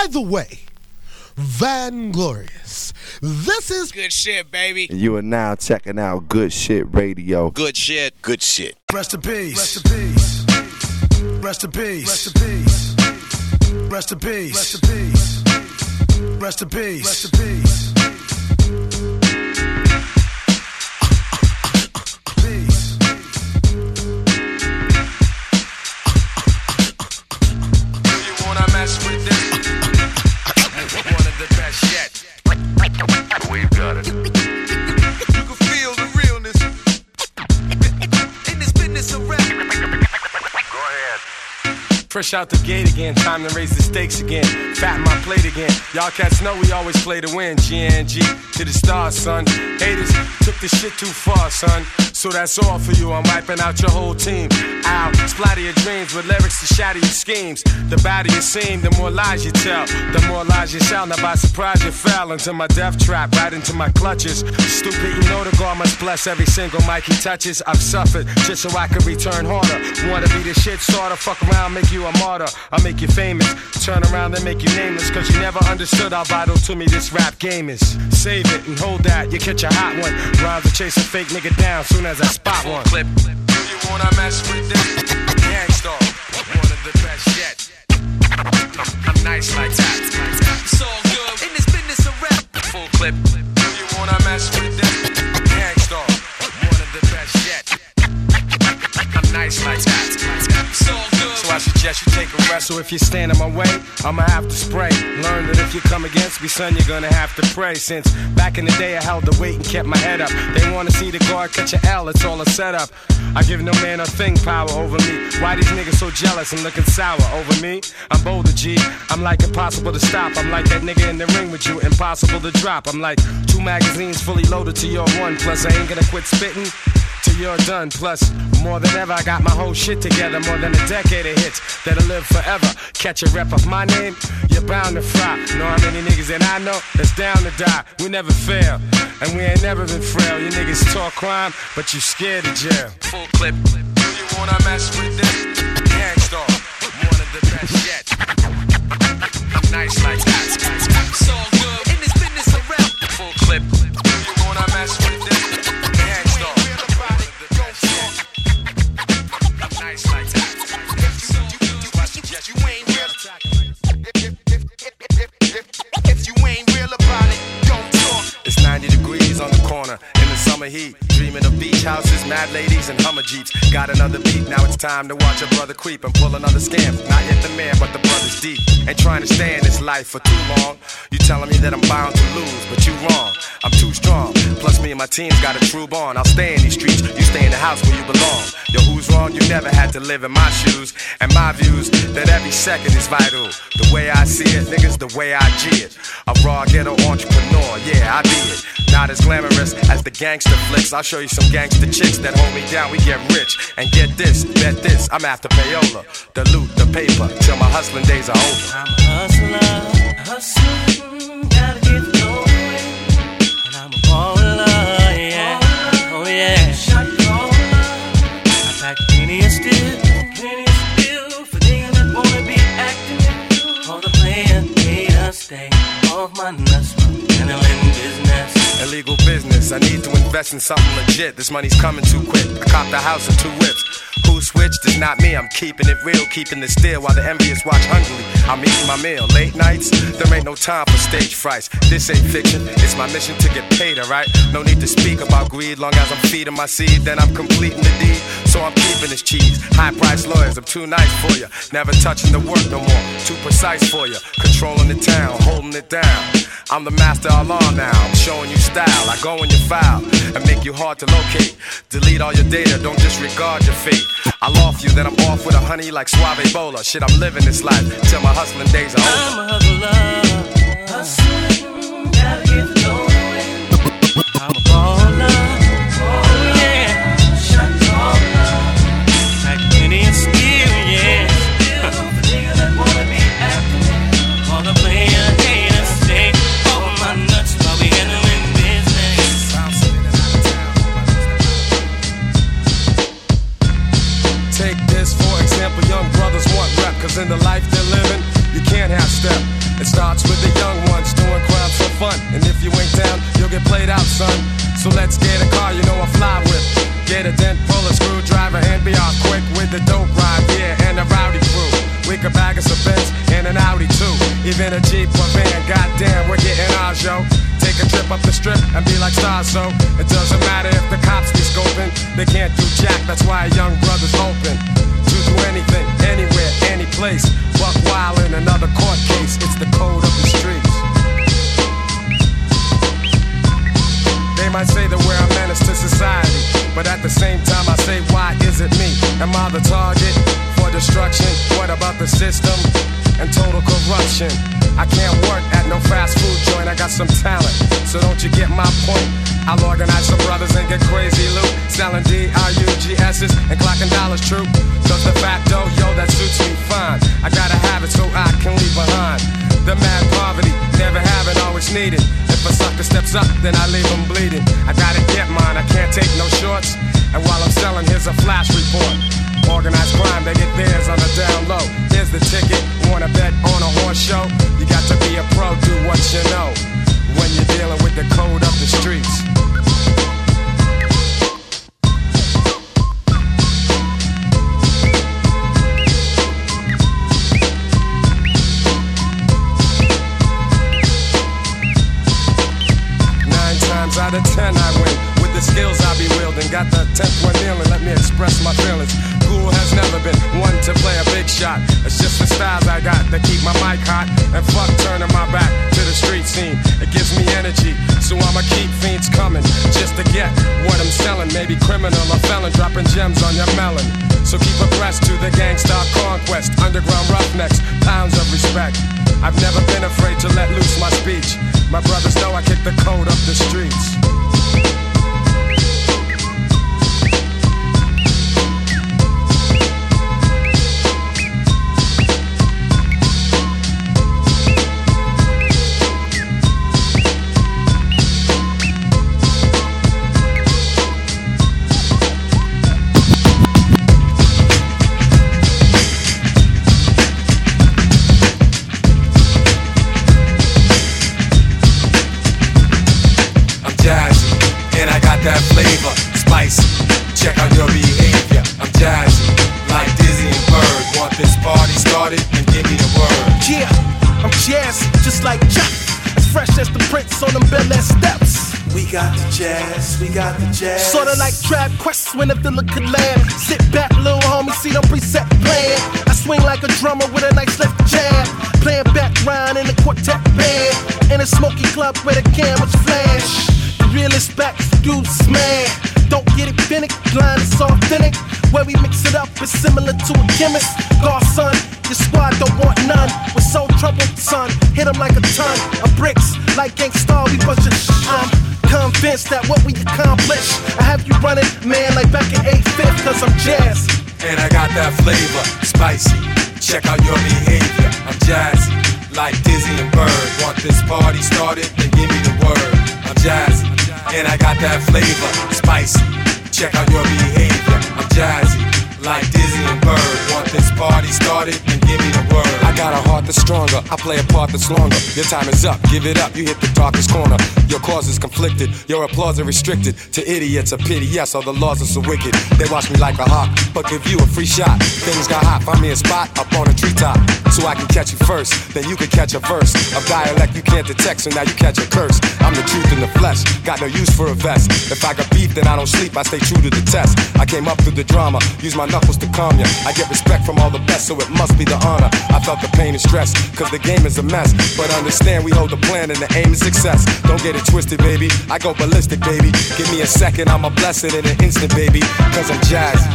By the way, Van Glorious, this is good shit, baby. You are now checking out Good Shit Radio. Good shit. Good shit. Rest in peace. Rest in peace. Rest in peace. Rest in peace. Rest in peace. Rest in peace. Rest in peace. Rest in peace. Fresh out the gate again, time to raise the stakes again. Fatten my plate again. Y'all cats know we always play to win. GNG to the stars, son. Haters took the shit too far, son. So that's all for you. I'm wiping out your whole team. Ow, splatter your dreams with lyrics to shatter your schemes. The badder you seem, the more lies you tell. The more lies you sell. Now by surprise you fell into my death trap, right into my clutches. Stupid, you know the God must bless every single mic he touches. I've suffered just so I can return harder. Wanna be the shit starter, fuck around, make you a martyr. I'll make you famous. Turn around and make you nameless. Cause you never understood how vital to me this rap game is. Save it and hold that, you catch a hot one. Rhymes to chase a fake nigga down soon as I spot one. Clip. Do you wanna mess with this? Gang Starr. One of the best yet. I'm nice like that. It's all good in this business of rap. Full clip. Do you wanna mess with this? Gang Starr. One of the best yet. I'm nice like that. It's all good. So I suggest you take a rest. So if you stand in my way, I'ma have to spray. Learn that if you come against me, son, you're gonna have to pray. Since back in the day, I held the weight and kept my head up. They wanna see the guard catch a L, it's all a setup. I give no man a thing power over me. Why these niggas so jealous and looking sour over me? I'm bolder, G. I'm like impossible to stop. I'm like that nigga in the ring with you, impossible to drop. I'm like two magazines fully loaded to your one. Plus, I ain't gonna quit spitting till you're done. Plus, more than ever, I got my whole shit together. More than a decade of hits that'll live forever. Catch a rep of my name, you're bound to fry. Know how many niggas that I know that's down to die. We never fail, and we ain't never been frail. You niggas talk crime, but you scared of jail. Full clip. You wanna mess with this? Gang Starr. One of the best yet. I'm nice like that. It's heat. Dreaming of beach houses, mad ladies, and Hummer Jeeps. Got another beat, now it's time to watch a brother creep and pull another scam. Not yet the man, but the brother's deep. Ain't trying to stay in this life for too long. You telling me that I'm bound to lose, but you wrong. I'm too strong. Plus, me and my team's got a true bond. I'll stay in these streets, you stay in the house where you belong. Yo, who's wrong? You never had to live in my shoes. And my views that every second is vital. The way I see it, niggas, the way I G it. A raw ghetto entrepreneur, yeah, I be it. Not as glamorous as the gangster flicks. I'll show you some gangster chicks that hold me down. We get rich. And get this, bet this, I'm after payola. The loot, the paper, till my hustling days are over. I'm a hustler, hustler, gotta get going. And I'm a baller, yeah, oh yeah. Shot caller, I pack plenty of steel, plenty of steel for niggas that wanna be acting. All the player haters stay off my nuts, my handling business. Illegal business, I need to invest in something legit. This money's coming too quick. I copped a house and two whips. Who switched? It's not me. I'm keeping it real, keeping it still while the envious watch hungrily. I'm eating my meal. Late nights, there ain't no time for stage frights. This ain't fiction, it's my mission to get paid, alright? No need to speak about greed, long as I'm feeding my seed, then I'm completing the deed. So I'm keeping this cheese. High price lawyers, I'm too nice for you. Never touching the work no more. Too precise for you. Controlling the town, holding it down. I'm the master alarm now. I'm showing you style. I go in your file and make you hard to locate. Delete all your data, don't disregard your fate. I'll off you, then I'm off with a honey like Suave Bola. Shit, I'm living this life till my hustling days are over. I'm a hustler, step. It starts with the young ones doing crimes for fun. And if you ain't down, you'll get played out, son. So let's get a car, you know I fly with. Get a dent, pull a screwdriver, and be off quick with the dope ride, yeah, and a rowdy crew. We could bag us a Benz and an Audi too. Even a Jeep or van, goddamn, we're getting ours, yo. Take a trip up the strip and be like stars, so it doesn't matter if the cops be scoping. They can't do jack, that's why a young brother's open. Do anything, anywhere, any place. Buck wild in another court case, it's the code of the streets. They might say that we're a menace to society, but at the same time, I say, why is it me? Am I the target for destruction? What about the system and total corruption? I can't work at no fast food joint, I got some talent, so don't you get my point? I'll organize some brothers and get crazy loot, selling D-R-U-G-S's and clocking dollars true. So the facto, yo, that suits me fine. I gotta have it so I can leave behind. The mad poverty, never having, always needed. If a sucker steps up, then I leave him bleeding. I gotta get mine, I can't take no shorts. And while I'm selling, here's a flash report. Organized crime, they get theirs on the down low. Here's the ticket, wanna bet on a horse show? You got to be a pro, do what you know. When you're dealing with the code of the streets. Nine times out of ten I win the skills I be wielding. Got the tenth one kneeling, let me express my feelings. Cool has never been one to play a big shot. It's just the styles I got that keep my mic hot. And fuck turning my back to the street scene. It gives me energy, so I'ma keep fiends coming just to get what I'm selling. Maybe criminal or felon dropping gems on your melon. So keep abreast to the gangsta conquest. Underground roughnecks, pounds of respect. I've never been afraid to let loose my speech. My brothers know I kick the code up the streets. Jazz. Sorta like Trap Quest when a could land. Sit back, little homie, see them preset playing. I swing like a drummer with a nice left jab. Playing background in a quartet band. In a smoky club where the cameras flash. The realest back dudes man. Don't get it finick, blind is authentic. Where we mix it up is similar to a chemist. Godson, your squad don't want none. We're so troubled, son. Hit 'em like a ton of bricks. Like Gang Starr, we your sh- I'm convinced that what we accomplish. I have you running, man, like back in 8th, cause I'm jazz. And I got that flavor, spicy. Check out your behavior. I'm jazzy, like Dizzy and Bird. Want this party started? Then give me the word. I'm jazzy, and I got that flavor, spicy. Check out your behavior. I'm jazzy, like Dizzy and Bird. Want this party started? Then give me the word. Got a heart that's stronger. I play a part that's longer. Your time is up. Give it up. You hit the darkest corner. Your cause is conflicted. Your applause is restricted. To idiots, a pity. Yes, all the laws are so wicked. They watch me like a hawk, but give you a free shot. Things got hot. Find me a spot up on a treetop, so I can catch you first. Then you can catch a verse of dialect you can't detect. So now you catch a curse. I'm the truth in the flesh. Got no use for a vest. If I got beef, then I don't sleep. I stay true to the test. I came up through the drama. Use my knuckles to calm ya. I get respect from all the best, so it must be the honor. I felt the pain and stress, cause the game is a mess. But understand we hold the plan and the aim is success. Don't get it twisted, baby. I go ballistic, baby. Give me a second, I'ma bless it in an instant, baby. Cause I'm jazzy.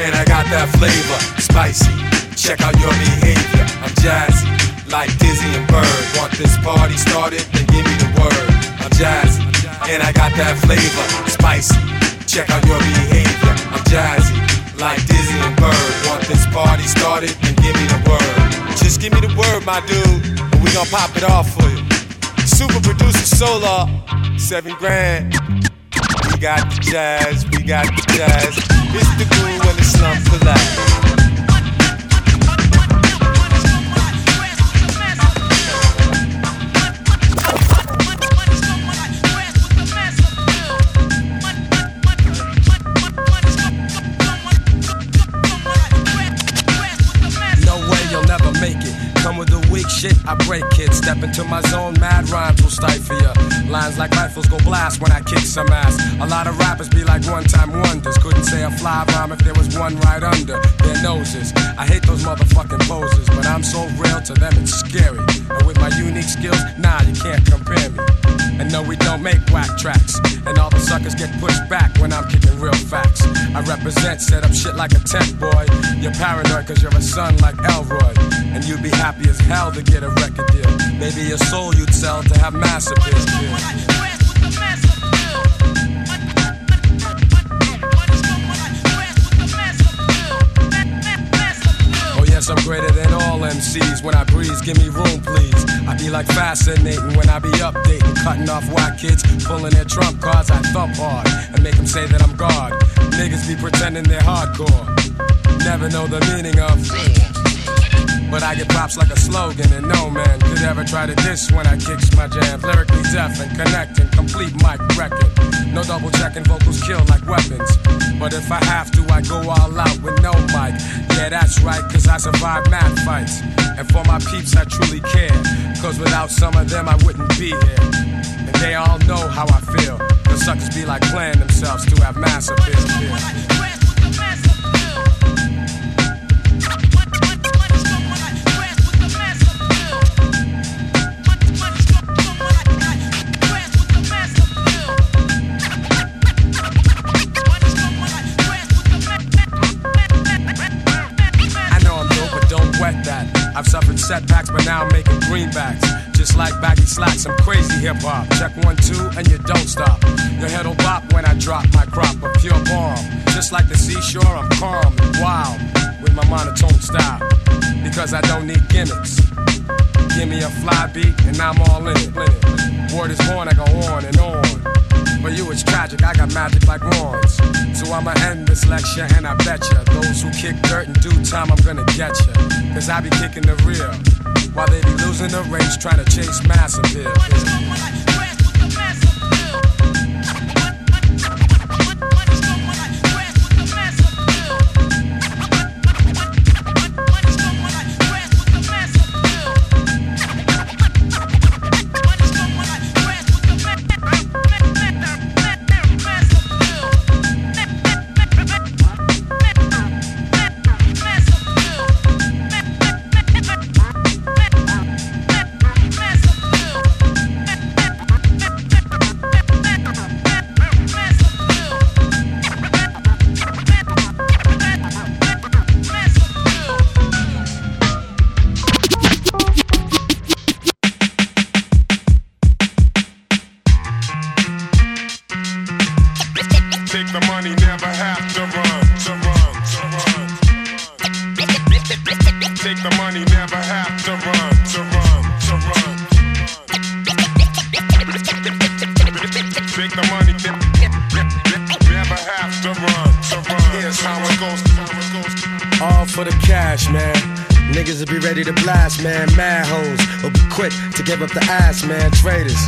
And I got that flavor, spicy. Check out your behavior. I'm jazzy, like Dizzy and Bird. Want this party started? Then give me the word. I'm jazzy, and I got that flavor, spicy. Check out your behavior. I'm jazzy, like Dizzy and Bird. Want this party started? Then give me the word. Just give me the word, my dude, and we gon' pop it off for you. Super producer Solar, seven grand. We got the jazz, we got the jazz. It's the groove when the slum collapse. I break kids, step into my zone, mad rhymes will stifle ya. Lines like rifles go blast when I kick some ass. A lot of rappers be like one time wonders. Couldn't say a fly rhyme if there was one right under their noses. I hate those motherfucking poses, but I'm so real to them it's scary. And with my unique skills, nah, you can't compare me. And no, we don't make whack tracks. And all the suckers get pushed back when I'm kicking real facts. I represent, set up shit like a tech boy. You're paranoid cause you're a son like Elroy. And you'd be happy as hell to get a record deal. Maybe your soul you'd sell to have massive appeal. I'm greater than all MCs. When I breeze, give me room, please. I be like fascinating when I be updating, cutting off white kids, pulling their trump cards. I thump hard and make them say that I'm God. Niggas be pretending they're hardcore. Never know the meaning of. But I get props like a slogan, and no man could ever try to diss when I kicks my jams. Lyrically deaf and connecting, complete mic wrecking. No double checking, vocals kill like weapons. But if I have to, I go all out with no mic. Yeah, that's right, cause I survive mad fights. And for my peeps, I truly care. Cause without some of them, I wouldn't be here. And they all know how I feel. The suckers be like playing themselves to have mass appeal. Setbacks, but now I'm making greenbacks. Just like baggy slacks, I'm crazy hip hop. Check one, two, and you don't stop. Your head'll bop when I drop my crop of pure bomb. Just like the seashore, I'm calm and wild with my monotone style. Because I don't need gimmicks. Give me a fly beat, and I'm all in it. Word is born, I go on and on. For you it's tragic, I got magic like wands. So I'ma end this lecture and I bet ya Those who kick dirt in due time, I'm gonna get ya Cause I be kicking the real While they be losing the race trying to chase mass appeal Take the money, never have to run, to run, to run. Take the money, never have to run, to run, to run. Take the money, never have to run, to run. Here's how it goes. All for the cash, man. Niggas will be ready to blast, man. Mad hoes will be quick to give up the ass, man. Traitors,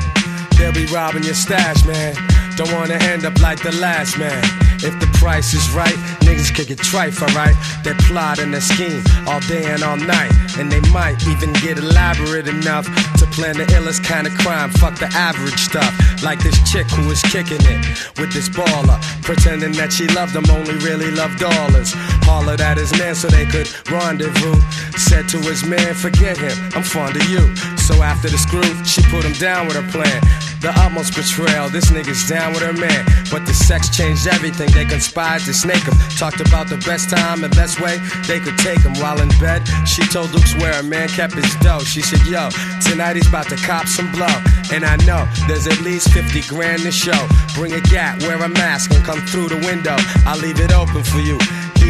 they'll be robbing your stash, man. Don't wanna end up like the last man. If the price is right, niggas kick get trife, alright? They plot and they scheme all day and all night. And they might even get elaborate enough plan the illest kind of crime. Fuck the average stuff. Like this chick who was kicking it with this baller. Pretending that she loved him, only really loved dollars. Hollered at his man so they could rendezvous. Said to his man, forget him, I'm fond of you. So after the screw, she put him down with her plan. The utmost betrayal, this nigga's down with her man. But the sex changed everything, they conspired to snake him. Talked about the best time and best way they could take him. While in bed, she told Luke's where a man kept his dough. She said, Yo, tonight about to cop some blow. And I know there's at least 50 grand to show. Bring a gat, wear a mask, and come through the window. I'll leave it open for you.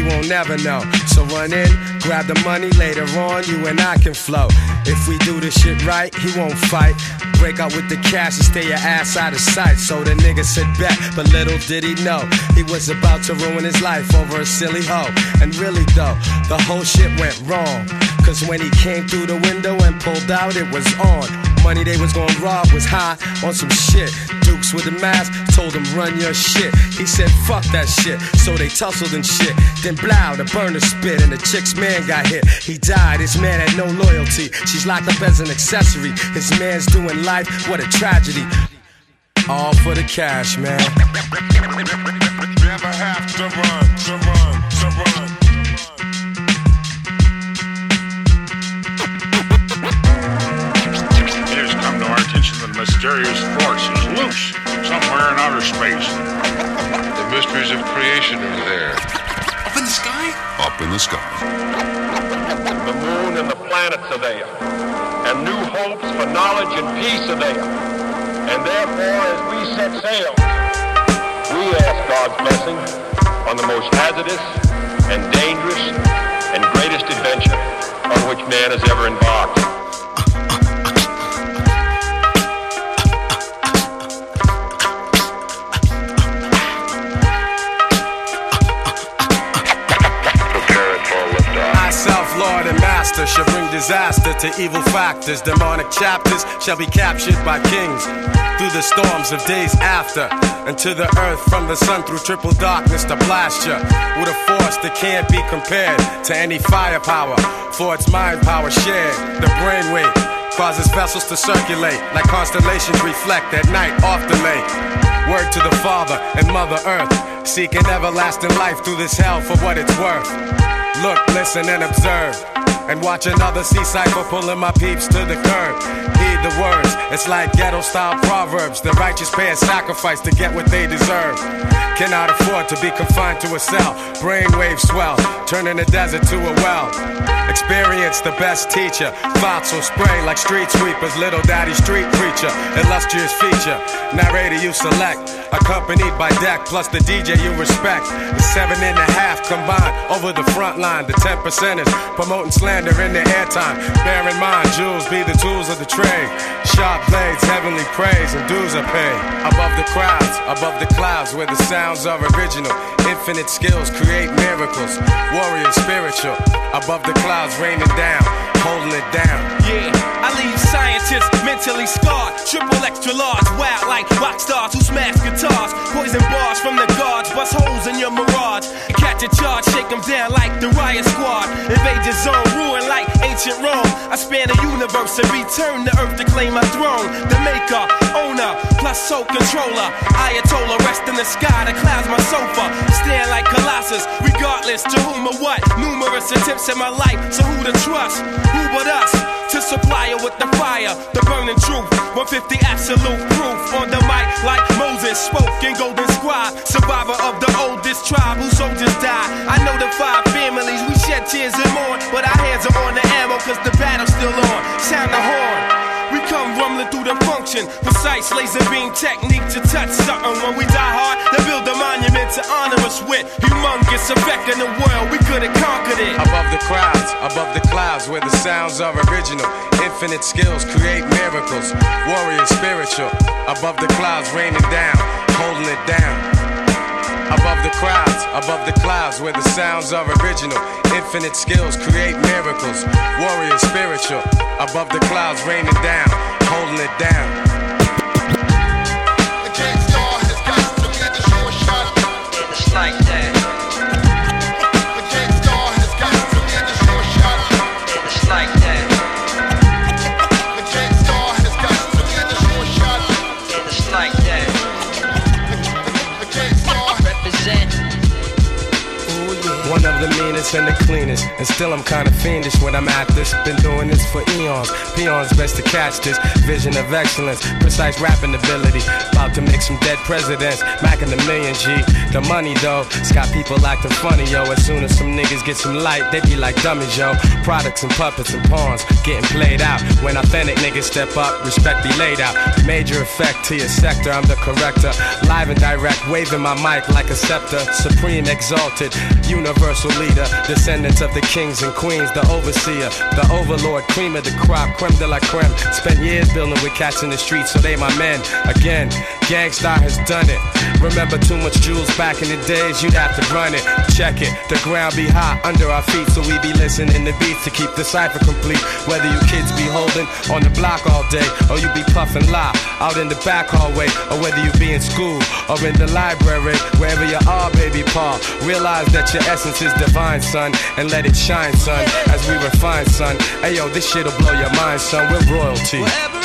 Won't never know. So run in, grab the money later on, you and I can flow. If we do this shit right, he won't fight. Break out with the cash and stay your ass out of sight. So the nigga said back, but little did he know he was about to ruin his life over a silly hoe. And really though, the whole shit went wrong. Cause when he came through the window and pulled out, it was on. Money they was gonna rob was high on some shit. Dukes with the mask told him run your shit. He said fuck that shit. So they tussled and shit. Then blow, the burner spit, and the chick's man got hit. He died. His man had no loyalty. She's locked up as an accessory. His man's doing life. What a tragedy. All for the cash, man. Never have to run, to run, to run. Mysterious force is loose somewhere in outer space. The mysteries of creation are there. Up in the sky? Up in the sky. The moon and the planets are there. And new hopes for knowledge and peace are there. And therefore, as we set sail, we ask God's blessing on the most hazardous and dangerous and greatest adventure on which man has ever embarked. Master, shall bring disaster to evil factors. Demonic chapters shall be captured by kings through the storms of days after. And to the earth from the sun through triple darkness to blast you with a force that can't be compared to any firepower. For its mind power shared, the brainwave causes vessels to circulate like constellations reflect at night off the lake. Word to the Father and Mother Earth, seeking everlasting life through this hell for what it's worth. Look, listen, and observe. And watch another sea cycle pulling my peeps to the curb. Heed the words, it's like ghetto style proverbs. The righteous pay a sacrifice to get what they deserve. Cannot afford to be confined to a cell. Brainwave swell, turning the desert to a well. Experience the best teacher. Thoughts will spray like street sweepers. Little daddy street preacher. Illustrious feature. Narrator you select. Accompanied by deck plus the DJ you respect. The seven and a half combined over the front line. The ten percenters promoting slander in their airtime. Bear in mind, jewels be the tools of the trade. Sharp blades, heavenly praise, and dues are paid. Above the crowds, above the clouds, where the sounds are original. Infinite skills create miracles. Warrior spiritual. Above the clouds, raining down, holding it down. Yeah, I leave scientists mentally scarred. Triple extra large, wild like rock stars who smash guitars. Poison bars from the guards, bust holes in your mirage. Catch a charge, shake them down like the riot squad. Invade your zone, ruin like ancient Rome. I span the universe and return to earth to claim my throne. The maker, owner, plus soul controller. Ayatollah, rest in the sky, the clouds my sofa. Stand like Colossus, regardless to whom or what. Numerous attempts in my life, so who to trust? Who but us? To supply her with the fire, the burning truth. 150 absolute proof on the mic, like Moses spoke in Golden Scribe. Survivor of the oldest tribe whose soldiers died. I know the five families, we shed tears and mourn. But our hands are on the ammo, cause the battle's still on. Sound the horn. We come rumbling through the function. Precise laser beam technique to touch something. When we die hard, they build a monument to honor us with. Humongous effect in the world, we could have conquered it. Above the crowds, above the clouds, where the sounds are original. Infinite skills create miracles. Warrior spiritual. Above the clouds, raining down, holding it down. Above the crowds, above the clouds, where the sounds are original. Infinite skills create miracles. Warrior spiritual. Above the clouds, raining down, holding it down. The and the cleanest. And still I'm kinda fiendish when I'm at this. Been doing this for eons. Peons best to catch this. Vision of excellence, precise rapping ability. About to make some dead presidents. Macking the million G. The money though, it's got people acting funny, yo. As soon as some niggas get some light, they be like dummies, yo. Products and puppets and pawns getting played out. When authentic niggas step up, respect be laid out. Major effect to your sector, I'm the corrector. Live and direct, waving my mic like a scepter. Supreme exalted, universal leader. Descendants of the kings and queens, the overseer, the overlord, cream of the crop, creme de la creme. Spent years building with cats in the streets, so they my men. Again, Gang Starr has done it. Remember too much jewels back in the days, you'd have to run it. Check it, the ground be hot under our feet, so we be listening to beats to keep the cipher complete. Whether you kids be holding on the block all day, or you be puffing loud out in the back hallway, or whether you be in school or in the library, wherever you are, baby Paul. Realize that your essence is divine, son, and let it shine, son, as we refine, son. Hey yo, this shit'll blow your mind, son. We're royalty. Wherever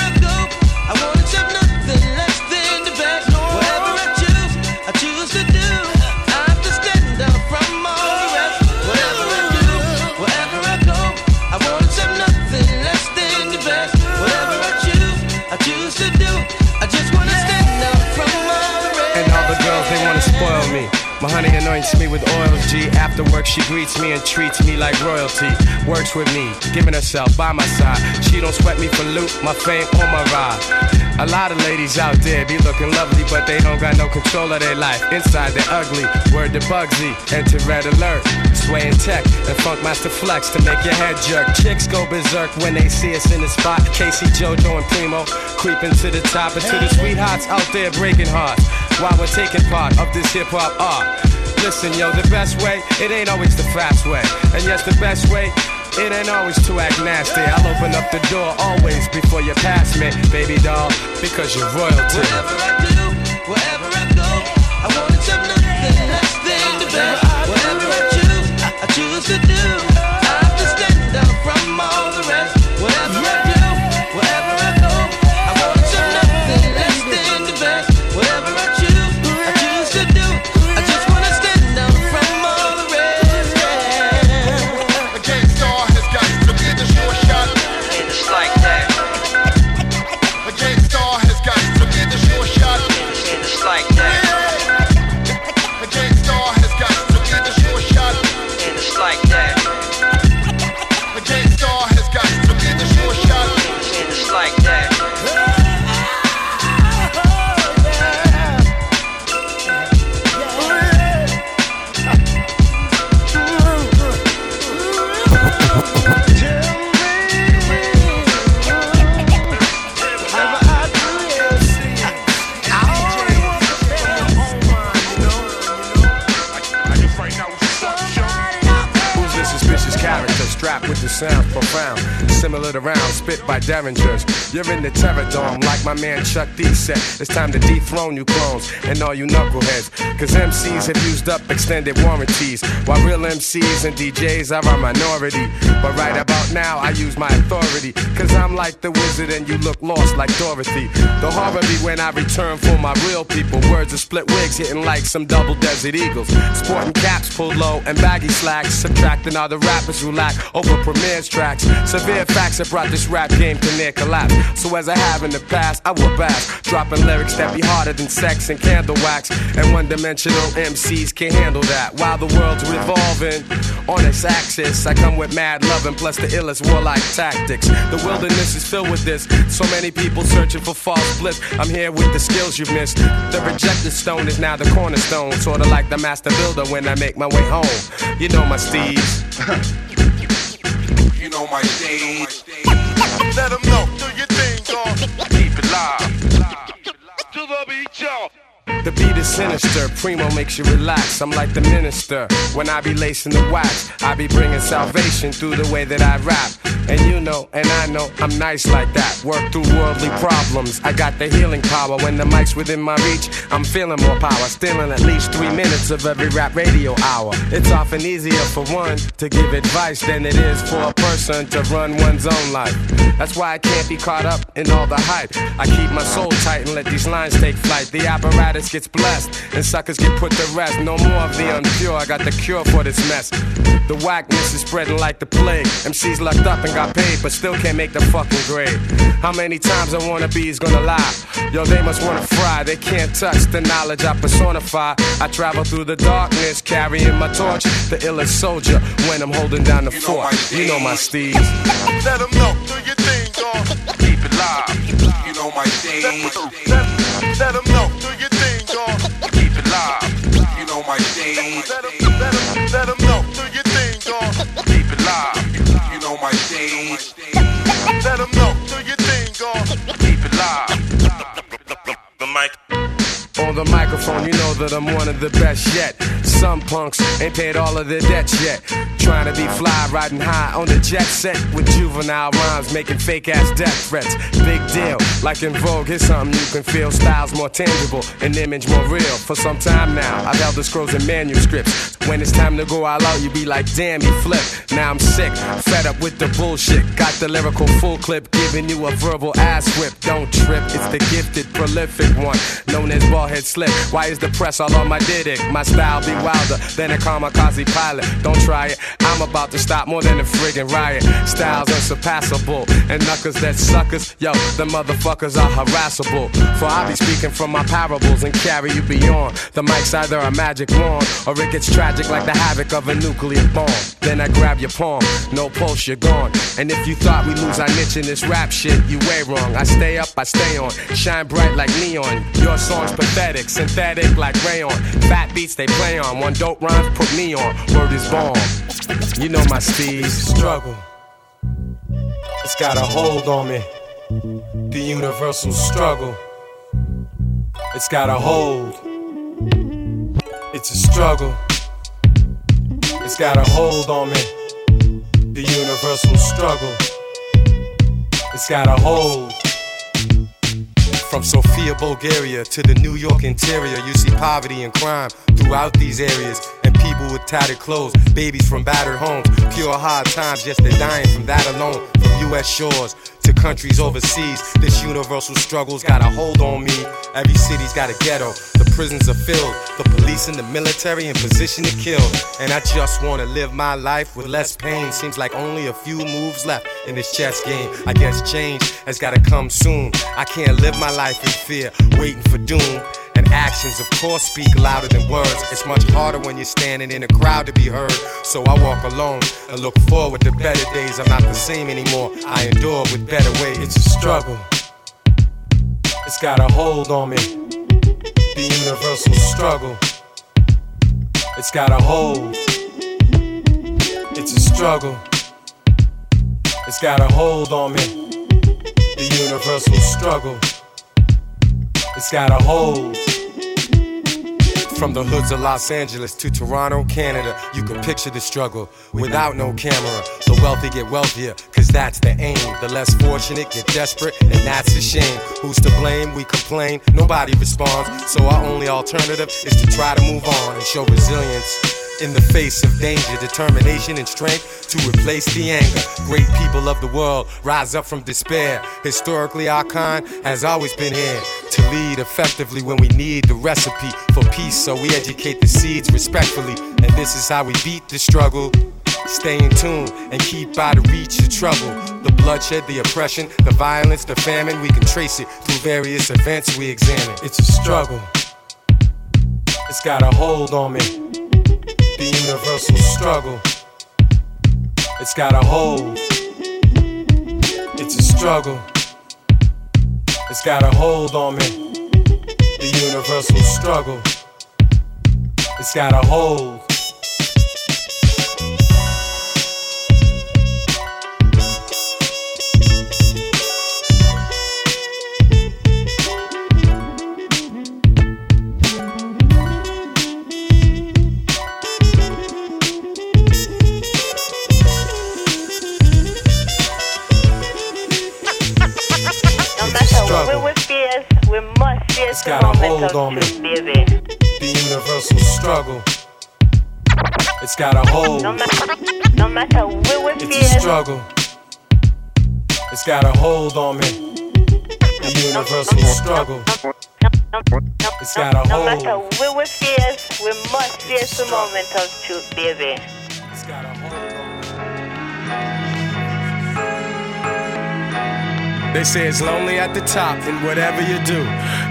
Honey anoints me with oils, G. After work, she greets me and treats me like royalty. Works with me, giving herself by my side. She don't sweat me for loot, my fame or my ride. A lot of ladies out there be looking lovely, but they don't got no control of their life. Inside they're ugly. Word to Bugsy, enter red alert. Sway tech and Funkmaster Flex to make your head jerk. Chicks go berserk when they see us in the spot. K-Ci, JoJo, and Primo creeping to the top and to the sweethearts out there breaking hearts while we're taking part of this hip hop art. Listen, yo, the best way, it ain't always the fast way. And yes, the best way, it ain't always to act nasty. I'll open up the door always before you pass me, baby doll, because you're royalty. Wherever I do, wherever I go, I wanna accept nothing less than the best. Whatever I choose, I choose to do. Rounds spit by derringers. You're in the terror dome like my man Chuck D said. It's time to dethrone you clones and all you knuckleheads. Cause MCs have used up extended warranties. While real MCs and DJs are a minority. But right about now, I use my authority. Cause I'm like the wizard and you look lost like Dorothy. The horror be when I return for my real people. Words of split wigs hitting like some double desert eagles. Sporting caps pulled low and baggy slacks. Subtracting all the rappers who lack over Premier's tracks. Severe facts have brought this rap game to near collapse. So as I have in the past, I will bash. Dropping lyrics that be harder than sex and candle wax. And one dimensional MCs can't handle that. While the world's revolving on its axis, I come with mad loving plus the illest warlike tactics. The wilderness is filled with this. So many people searching for false bliss. I'm here with the skills you've missed. The rejected stone is now the cornerstone. Sorta like the master builder when I make my way home. You know my steeds. You know my stage. Let them know. Do your thing, dog. Keep it live. To the beat, y'all. The beat is sinister, Primo makes you relax. I'm like the minister when I be lacing the wax. I be bringing salvation through the way that I rap. And you know, and I know, I'm nice like that. Work through worldly problems. I got the healing power when the mic's within my reach. I'm feeling more power, stealing at least three minutes of every rap radio hour. It's often easier for one to give advice than it is for a person to run one's own life. That's why I can't be caught up in all the hype. I keep my soul tight and let these lines take flight. The apparatus gets blessed and suckers get put to rest. No more of the unpure. I got the cure for this mess. The whackness is spreading like the plague. MCs lucked up and got paid, but still can't make the fucking grade. How many times I wanna be is gonna lie? Yo, they must wanna fry. They can't touch the knowledge I personify. I travel through the darkness, carrying my torch. The illest soldier when I'm holding down the fort. You know my steeds. Let them know. Do your thing, dog. Keep it live. You know my stage. Let, let them know. The microphone, you know that I'm one of the best yet. Some punks ain't paid all of their debts yet. Trying to be fly, riding high on the jet set with juvenile rhymes, making fake ass death threats. Big deal, like in Vogue, here's something you can feel. Styles more tangible, an image more real. For some time now, I've held the scrolls and manuscripts. When it's time to go all out, you be like, damn, you flip. Now I'm sick, fed up with the bullshit. Got the lyrical full clip, giving you a verbal ass whip. Don't trip, it's the gifted, prolific one, known as Baldhead Slick. Why is the press all on my dick? My style be wilder than a kamikaze pilot. Don't try it. I'm about to stop more than a friggin' riot. Styles unsurpassable, and knuckers that suckers, yo, the motherfuckers are harassable. For I be speaking from my parables and carry you beyond. The mic's either a magic wand, or it gets tragic like the havoc of a nuclear bomb. Then I grab your palm, no pulse, you're gone. And if you thought we lose our niche in this rap shit, you way wrong. I stay up, I stay on, shine bright like neon. Your song's pathetic, synthetic like rayon. Fat beats they play on, one dope rhyme put me on. Word is bomb. You know my steez struggle. It's got a hold on me. The universal struggle. It's got a hold. It's a struggle. It's got a hold on me. The universal struggle. It's got a hold. From Sofia, Bulgaria to the New York interior, you see poverty and crime throughout these areas. And people with tattered clothes, babies from battered homes, pure hard times, yes, they're dying from that alone. From US shores to countries overseas, this universal struggle's got a hold on me. Every city's got a ghetto, the prisons are filled, the police and the military in position to kill. And I just wanna live my life with less pain. Seems like only a few moves left in this chess game. I guess change has gotta come soon. I can't live my life in fear, waiting for doom. And actions, of course, speak louder than words. It's much harder when you're standing in a crowd to be heard. So I walk alone and look forward to better days. I'm not the same anymore. I endure with better ways. It's a struggle. It's got a hold on me. The universal struggle. It's got a hold. It's a struggle. It's got a hold on me. The universal struggle. It's got a hold. From the hoods of Los Angeles to Toronto, Canada, you can picture the struggle without no camera. The wealthy get wealthier, cause that's the aim. The less fortunate get desperate, and that's a shame. Who's to blame? We complain, nobody responds. So our only alternative is to try to move on and show resilience. In the face of danger, determination and strength to replace the anger. Great people of the world rise up from despair. Historically, our kind has always been here to lead effectively when we need the recipe for peace. So we educate the seeds respectfully, and this is how we beat the struggle. Stay in tune and keep out of reach of trouble. The bloodshed, the oppression, the violence, the famine, we can trace it through various events we examine. It's a struggle. It's got a hold on me. The universal struggle. It's got a hold. It's a struggle. It's got a hold on me. The universal struggle. It's got a hold. Got a hold on me. baby. The universal struggle. It's got a hold. No, ma- no matter what we It's a struggle. It's got a hold on me. The universal struggle. It's got a hold. no matter what we face, we must face the moment of truth, baby. They say it's lonely at the top, and whatever you do,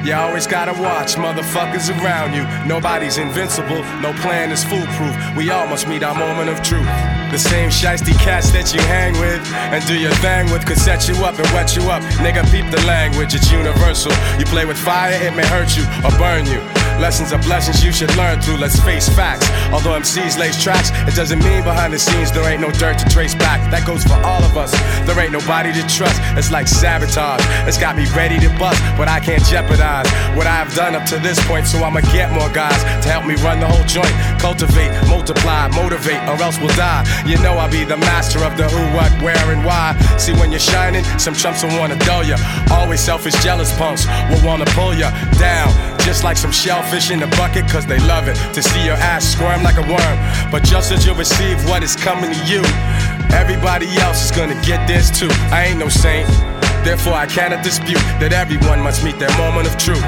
you always gotta watch motherfuckers around you. Nobody's invincible, no plan is foolproof. We all must meet our moment of truth. The same shiesty cats that you hang with and do your thing with could set you up and wet you up. Nigga, peep the language, it's universal. You play with fire, it may hurt you or burn you. Lessons are blessings you should learn through, let's face facts. Although MCs lace tracks, it doesn't mean behind the scenes there ain't no dirt to trace back. That goes for all of us. There ain't nobody to trust. It's like sabotage. It's got me ready to bust, but I can't jeopardize what I have done up to this point. So I'ma get more guys to help me run the whole joint. Cultivate, multiply, motivate, or else we'll die. You know I'll be the master of the who, what, where, and why. See, when you're shining, some chumps will wanna dull ya. Always selfish, jealous punks will wanna pull ya down. Just like some shellfish in the bucket, cause they love it to see your ass squirm like a worm. But just as you receive what is coming to you, everybody else is gonna get this too. I ain't no saint, therefore I cannot dispute that everyone must meet their moment of truth.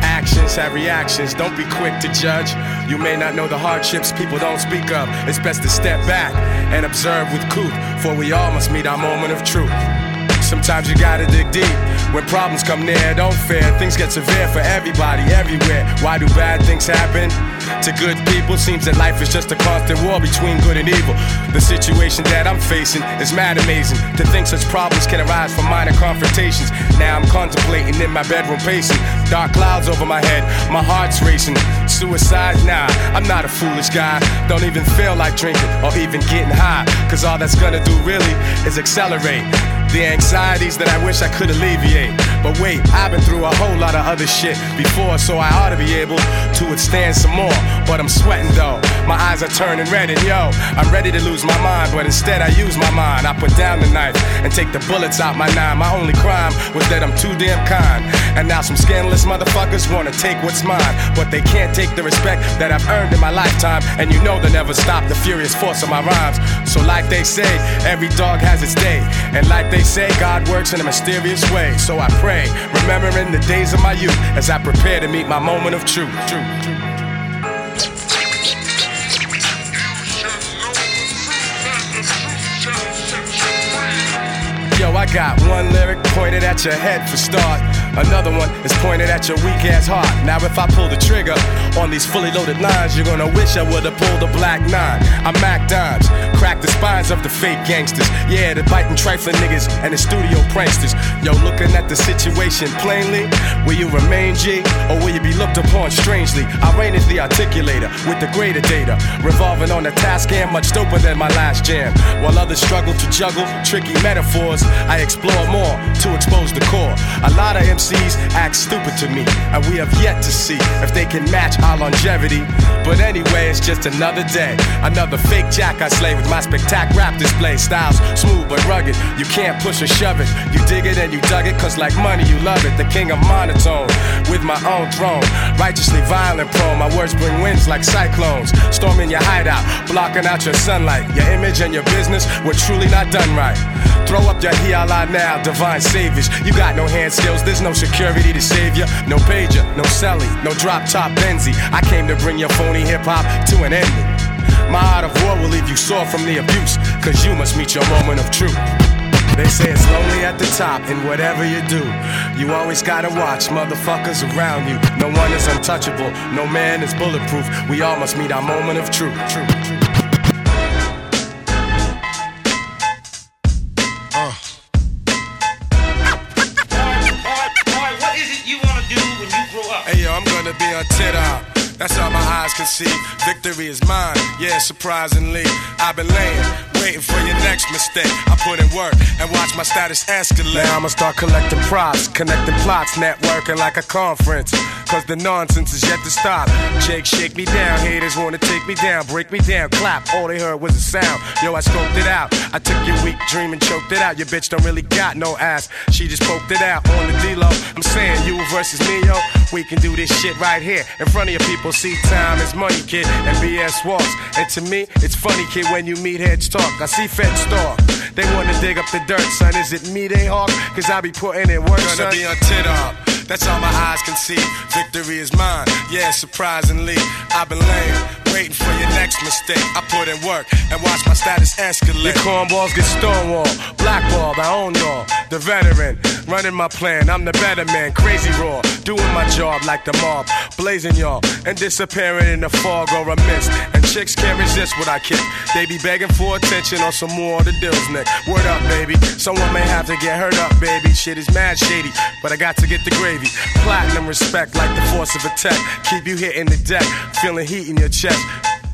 Actions have reactions, don't be quick to judge. You may not know the hardships people don't speak of. It's best to step back and observe with couth, for we all must meet our moment of truth. Sometimes you gotta dig deep. When problems come near, don't fear. Things get severe for everybody, everywhere. Why do bad things happen? To good people, seems that life is just a constant war between good and evil. The situation that I'm facing is mad amazing. To think such problems can arise from minor confrontations. Now I'm contemplating in my bedroom pacing. Dark clouds over my head, my heart's racing. Suicide? Nah, I'm not a foolish guy. Don't even feel like drinking or even getting high. Cause all that's gonna do really is accelerate the anxieties that I wish I could alleviate. But wait, I've been through a whole lot of other shit before, so I ought to be able to withstand some more. But I'm sweating though, my eyes are turning red, and yo, I'm ready to lose my mind, but instead I use my mind. I put down the knife and take the bullets out my nine. My only crime was that I'm too damn kind. And now some scandalous motherfuckers wanna take what's mine, but they can't take the respect that I've earned in my lifetime. And you know they'll never stop the furious force of my rhymes. So, like they say, every dog has its day, and like they say, God works in a mysterious way. So I pray, remembering the days of my youth as I prepare to meet my moment of truth. truth, Yo, I got one lyric pointed at your head for start. Another one is pointed at your weak ass heart. Now, if I pull the trigger on these fully loaded lines, you're gonna wish I would've pulled a black nine. I'm Mac Dimes, crack the spines of the fake gangsters. Yeah, the biting trifling niggas and the studio pranksters. Yo, looking at the situation plainly, will you remain G or will you be looked upon strangely? I reign as the articulator with the greater data, revolving on a task cam much doper than my last jam. While others struggle to juggle tricky metaphors, I explore more to expose the core. A lot of act stupid to me, and we have yet to see if they can match our longevity. But anyway, it's just another day, another fake jack I slay with my spectac rap display. Styles smooth but rugged, you can't push or shove it. You dig it and you dug it, cause like money, you love it. The king of monotone, with my own throne. Righteously violent prone, my words bring winds like cyclones. Storming your hideout, blocking out your sunlight. Your image and your business were truly not done right. Throw up your hiala now, divine saviors. You got no hand skills, there's no security to save you. No pager, no celly, no drop top Benzie. I came to bring your phony hip hop to an ending. My art of war will leave you sore from the abuse, cause you must meet your moment of truth. They say it's lonely at the top and whatever you do. You always gotta watch motherfuckers around you. No one is untouchable, no man is bulletproof. We all must meet our moment of truth. truth, truth. Hey I'm gonna be on tit. That's all my eyes can see. Victory is mine. Yeah, surprisingly, I've been laying, waiting for your next mistake. I put in work and watch my status escalate. Now I'ma start collecting props, connecting plots, networking like a conference. Cause the nonsense is yet to stop. Jake, shake me down. Haters wanna take me down, break me down, clap. All they heard was a sound. Yo, I scoped it out. I took your weak dream and choked it out. Your bitch don't really got no ass. She just poked it out on the D-Lo. I'm saying you versus me, yo. We can do this shit right here in front of your people. See, time is money, kid, and BS walks. And to me, it's funny, kid, when you meet heads talk. I see feds talk. They wanna dig up the dirt, son. Is it me they hawk? Cause I be putting in work, Gonna son. be on tit up. That's all my eyes can see. Victory is mine. Yeah, surprisingly, I've been laying, waiting for your next mistake. I put in work and watch my status escalate. Your cornballs get stonewalled, blackballed. I own y'all. The veteran, running my plan. I'm the better man, crazy raw, doing my job like the mob, blazing y'all and disappearing in the fog or a mist. And chicks can't resist what I kick. They be begging for attention on some more of the deals, Nick. Word up, baby. Someone may have to get hurt up, baby. Shit is mad shady, but I got to get the gravy. Platinum respect like the force of a tech. Keep you hitting the deck, feeling heat in your chest.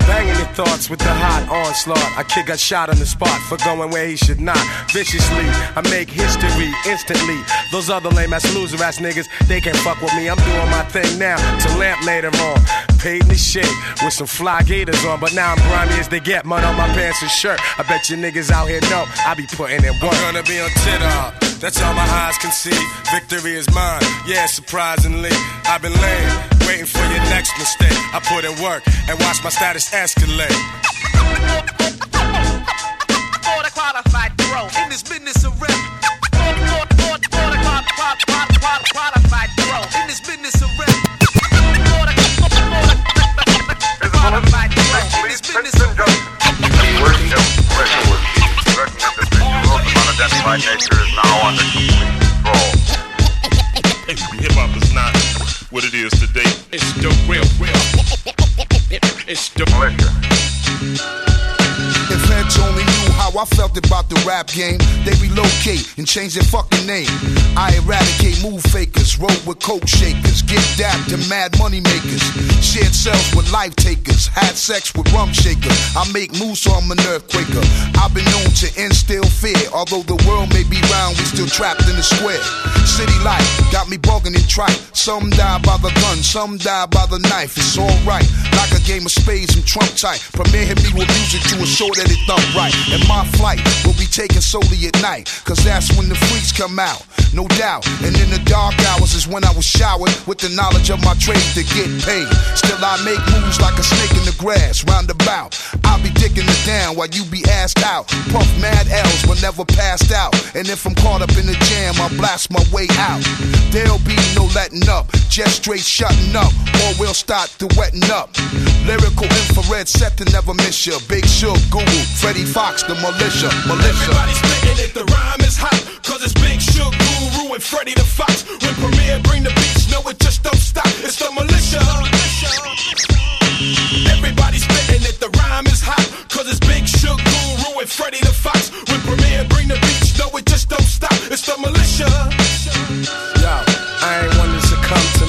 Banging your thoughts with the hot onslaught. I kick a shot on the spot for going where he should not. Viciously, I make history instantly. Those other lame ass loser ass niggas, they can't fuck with me. I'm doing my thing now to lamp later on. Paid in the shit with some fly gators on, but now I'm grimy as they get. Mud on my pants and shirt. I bet you niggas out here know I be putting in work. I'm gonna be on Twitter. That's all my eyes can see. Victory is mine. Yeah, surprisingly, I've been laying, waiting for your next mistake. I put in work and watch my status escalate. For the qualified pro in this business of rap. For the qualified pro in this business of rap. For the qualified pro in this business of rap. Working of pressure was individuals of unidentified nature is now under control. Hip hop is not what it is today. Felt about the rap game, they relocate and change their fucking name. I eradicate move fakers, roll with coke shakers, get dapped to mad money makers, shared cells with life takers, had sex with rum shakers. I make moves so I'm an earthquaker. I've been known to instill fear, although the world may be round, we still trapped in the square. City life got me bugging and trite. Some die by the gun, some die by the knife. It's alright, like a game of spades, I'm Trump tight. Premier hit me with music to assure that it thump right. And my flight will be taken solely at night, cause that's when the freaks come out, no doubt. And in the dark hours is when I was showered with the knowledge of my trade to get paid. Still, I make moves like a snake in the grass, roundabout. I'll be dicking it down while you be assed out. Puff mad L's but never passed out. And if I'm caught up in the jam, I'll blast my way out. There'll be no letting up, just straight shutting up, or we'll start to wetting up. Lyrical infrared set to never miss ya. Big Shug, Guru, Freddie Foxxx, the militia, militia. Everybody spitting it, the rhyme is hot. Cause it's Big Shug, Guru, and Freddy the Fox. When Premier bring the beats, no, it just don't stop. It's the militia. Everybody spitting it, the rhyme is hot. Cause it's Big Shug, Guru, and Freddy the Fox. When Premier bring the beats, no, it just don't stop. It's the militia.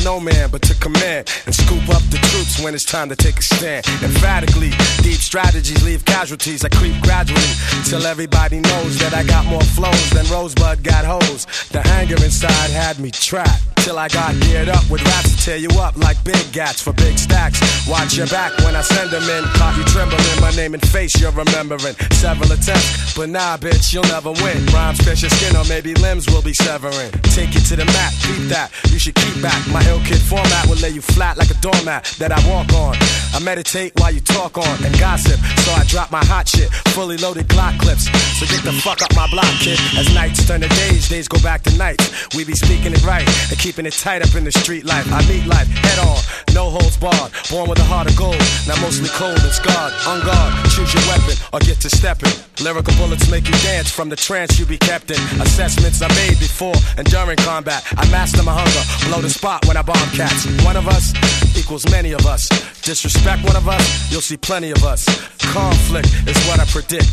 No man, but to command and scoop up the troops when it's time to take a stand. Emphatically, deep strategies leave casualties. I creep gradually till everybody knows that I got more flows than Rosebud got hoes. The anger inside had me trapped till I got geared up with raps to tear you up like big gats for big stacks. Watch your back when I send them in. Caught you trembling, my name and face you're remembering. Several attempts, but nah, bitch, you'll never win. Rhymes pierce your skin or maybe limbs will be severing. Take you to the mat, beat that. You should keep back. My ill kid format will lay you flat like a doormat that I walk on. I meditate while you talk on and gossip, so I drop my hot shit. Fully loaded Glock clips. So get the fuck up my block, kid. As nights turn to days, days go back to nights. We be speaking it right and keeping it tight up in the street life. I meet life head on, no holds barred. Born with a heart of gold, now mostly cold and scarred. On guard, choose your weapon or get to stepping. Lyrical bullets make you dance from the trance you be kept in. Assessments I made before and during combat. I master my hunger, blow the spot when I bomb cats. One of us equals many of us. Disrespect one of us, you'll see plenty of us. Conflict is what I predict.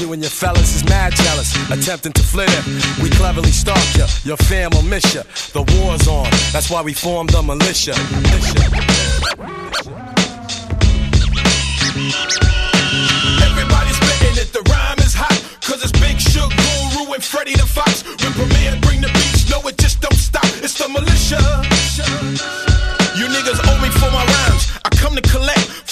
You and your fellas is mad jealous, attempting to flit it. We cleverly stalk ya, your fam will miss ya. The war's on, that's why we formed the militia. Everybody spitting it, the rhyme is hot. Cause it's Big Shug, Guru, and Freddy the Fox. When Premier bring the beats, no, it just don't stop. It's the militia.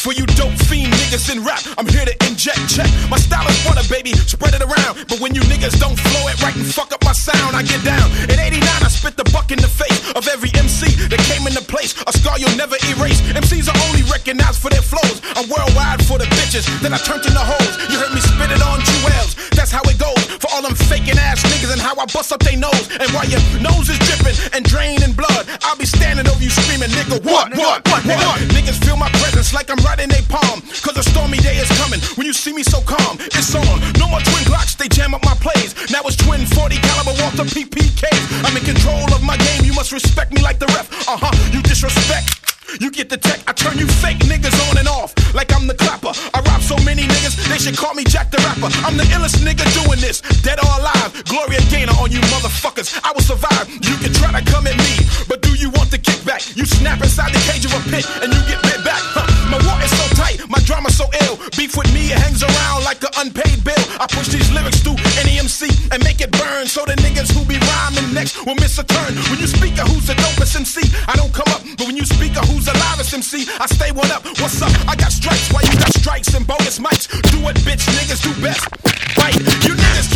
For you dope fiend niggas in rap. I'm here to inject, check. My style is water, baby, spread it around. But when you niggas don't flow it right and fuck up my sound, I get down. In 89, I spit the buck in the face of every MC that came into place. A scar you'll never erase. MCs are only recognized for their flows. I'm worldwide for the bitches that I turned into hoes. You heard me spit it on jewels. That's how it goes. For all them faking ass niggas and how I bust up they nose. And while your nose is dripping and draining blood, I'll be standing over you screaming, nigga, what, what, what, what? Niggas feel my presence like I'm right in they palm. Cause a stormy day is coming. When you see me so calm, it's on. No more twin Glocks, they jam up my plays. Now it's twin 40 caliber Walther PPKs. I'm in control of my game, you must respect me like the ref. Uh huh, you disrespect. You get the tech, I turn you fake niggas on and off like I'm the clapper. I they should call me Jack the Rapper. I'm the illest nigga doing this, dead or alive. Gloria Gaynor on you motherfuckers, I will survive. You can try to come at me, but do you want the kickback? You snap inside the cage of a pit and you get bit back. Huh. My war is so tight, my drama so ill. Beef with me, it hangs around like an unpaid bill. I push these lyrics through MC and make it burn. So the niggas who be rhyming next will miss a turn. When you speak of who's the dopest MC, I don't come up. But when you speak of who's the loudest MC, I stay one up. What's up? I got strikes, why you got strikes and bonus mics? Do what bitch niggas do best. Right? You niggas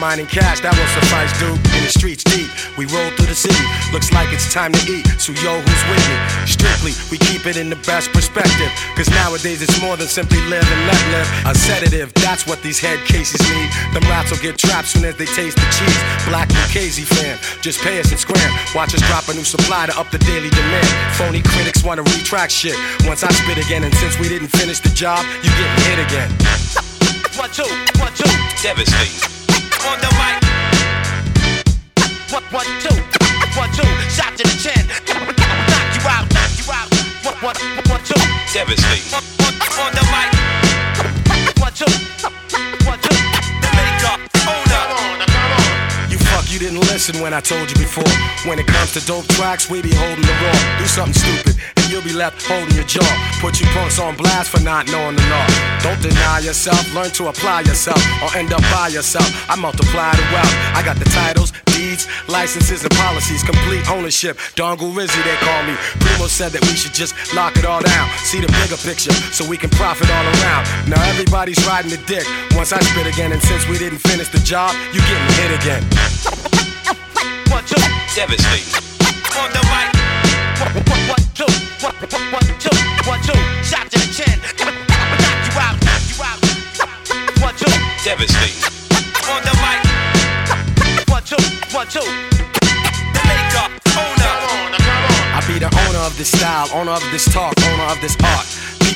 in cash. That won't suffice, dude. In the streets deep, we roll through the city. Looks like it's time to eat, so yo, who's with me? Strictly, we keep it in the best perspective. Cause nowadays it's more than simply live and let live. A sedative, that's what these head cases need. Them rats will get trapped soon as they taste the cheese. Black Lucchese fan, just pay us and scram. Watch us drop a new supply to up the daily demand. Phony critics wanna retract shit. Once I spit again, and since we didn't finish the job, you getting hit again. One, two, one, two. Devastate. On the mic. One, one, two, one, two. Shot to the chin. Knock you out, knock you out. One, one, one, two. Devastate. On, on, on the mic. One, two, one, two. The maker, owner. You fuck, you didn't listen when I told you before. When it comes to dope tracks, we be holding the raw. Do something stupid, and you'll be left holding your jaw. Put you punks on blast for not knowing the law. Don't deny yourself, learn to apply yourself, or end up by yourself. I multiply the wealth. I got the titles, deeds, licenses, and policies, complete ownership. Dongle Rizzy, they call me. Primo said that we should just lock it all down. See the bigger picture, so we can profit all around. Now everybody's riding the dick. Once I spit again, and since we didn't finish the job, you getting hit again. One, two. Devastate. On the mic. One, one, two. One, one, two. One, two. Shot to the chin. Knock you out, knock you out. One, two. Devastate. On the mic. One, two, one, two. The maker, owner. I be the owner of this style, owner of this talk, owner of this art.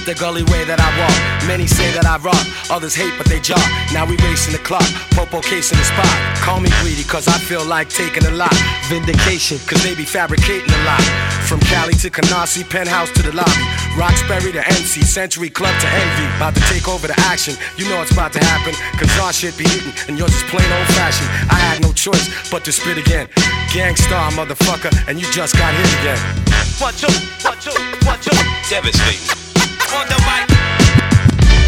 The gully way that I walk. Many say that I rock, others hate but they jock. Now we racing the clock, popo case in the spot. Call me greedy cause I feel like taking a lot. Vindication cause they be fabricating a lot. From Cali to Canarsie, penthouse to the lobby. Roxbury to NC, Century Club to Envy. About to take over the action, you know it's about to happen. Cause our shit be hitting and yours is plain old fashioned. I had no choice but to spit again. Gang Starr motherfucker, and you just got hit again. One, two, one, two, one, two. Devastate. On the mic.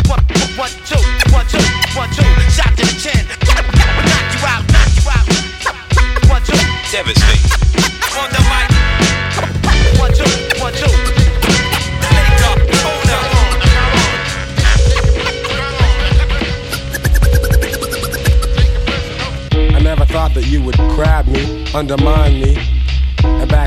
One, one, two, one, two, one, two. Shot to the chin. That you would grab me, undermine me,